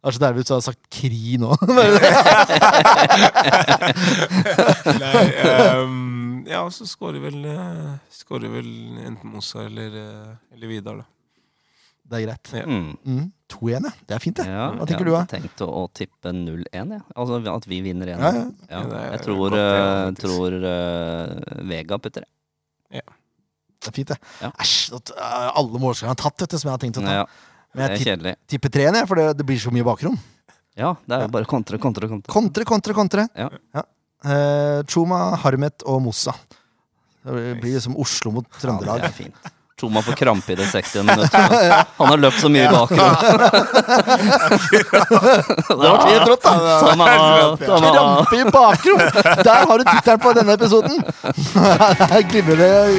A: Det er så deilig hvis du hadde sagt Kri nå.
C: Nei um, Ja, så skårer vel skårer Scorer vel enten Mossa eller, eh, eller Vidar, da.
A: Det er greit.
C: Ja.
B: Mm.
A: Mm. 2-1, ja. Det er fint, det.
B: Ja,
A: Hva tenker
B: jeg
A: du, da?
B: hadde tenkt å, å tippe 0-1, jeg. Altså at vi vinner 1.
A: Ja, ja.
B: Ja,
C: Ja,
B: jeg tror, eh, tror uh, Vega putter det.
A: Det er fint, det. Æsj, uh, alle målskårerne har tatt, vet du, som jeg har tenkt å ta.
B: Ja,
A: Men jeg tipp, tipper 3-1, jeg, for det, det blir så mye bakrom.
B: Ja, det er jo bare kontre, kontre, kontre.
A: Kontre, kontre, kontre.
B: Ja.
A: Eh, Chuma, Harmet og Mossa. Det blir liksom Oslo mot
B: Ja,
A: Trøndelag.
B: det er fint. Chuma får krampe i det 60. minuttet. Han har løpt så mye bakgrunnen.
A: Det var helt rått, da! Krampe i bakrom! Der har du tittelen på denne episoden! Det Glimrende.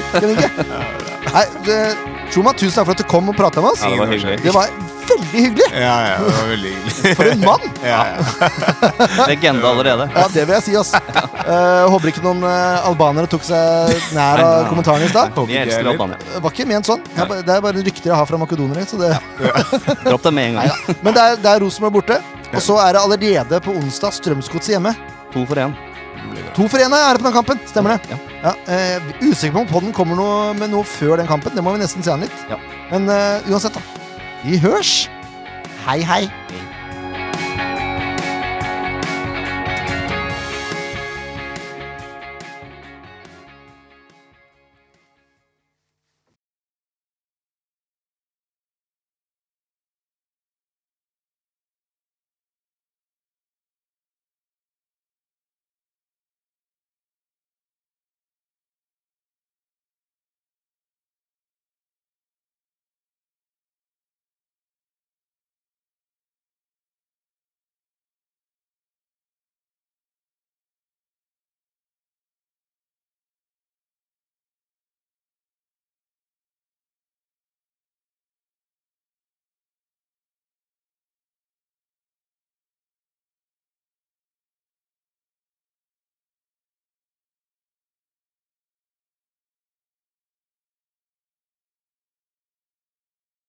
A: Nei, det- Chuma, tusen takk for at du kom og prata med oss.
B: Ja, det var hyggelig.
A: Det var veldig hyggelig!
C: Ja, ja, det var veldig hyggelig.
A: For en mann!
C: Ja, ja.
B: Legende allerede.
A: Ja, det vil jeg si, ass. Uh, håper ikke noen uh, albanere tok seg nær av kommentarene i stad. Det var ikke ment sånn. Det er bare- Det er bare rykter jeg har fra makedonere. Så det,
B: Dropp det med en gang.
A: men det er, det er Rosenborg borte. Og så er det allerede på onsdag Strømsgodset hjemme.
B: To for én.
A: To for én er det på den kampen. Stemmer det?
B: Ja.
A: Eh, usikker på om podden kommer noe med noe før den kampen. Det må vi nesten se an litt.
B: Ja.
A: Men eh, uansett, da. Vi hørs. Hei, hei.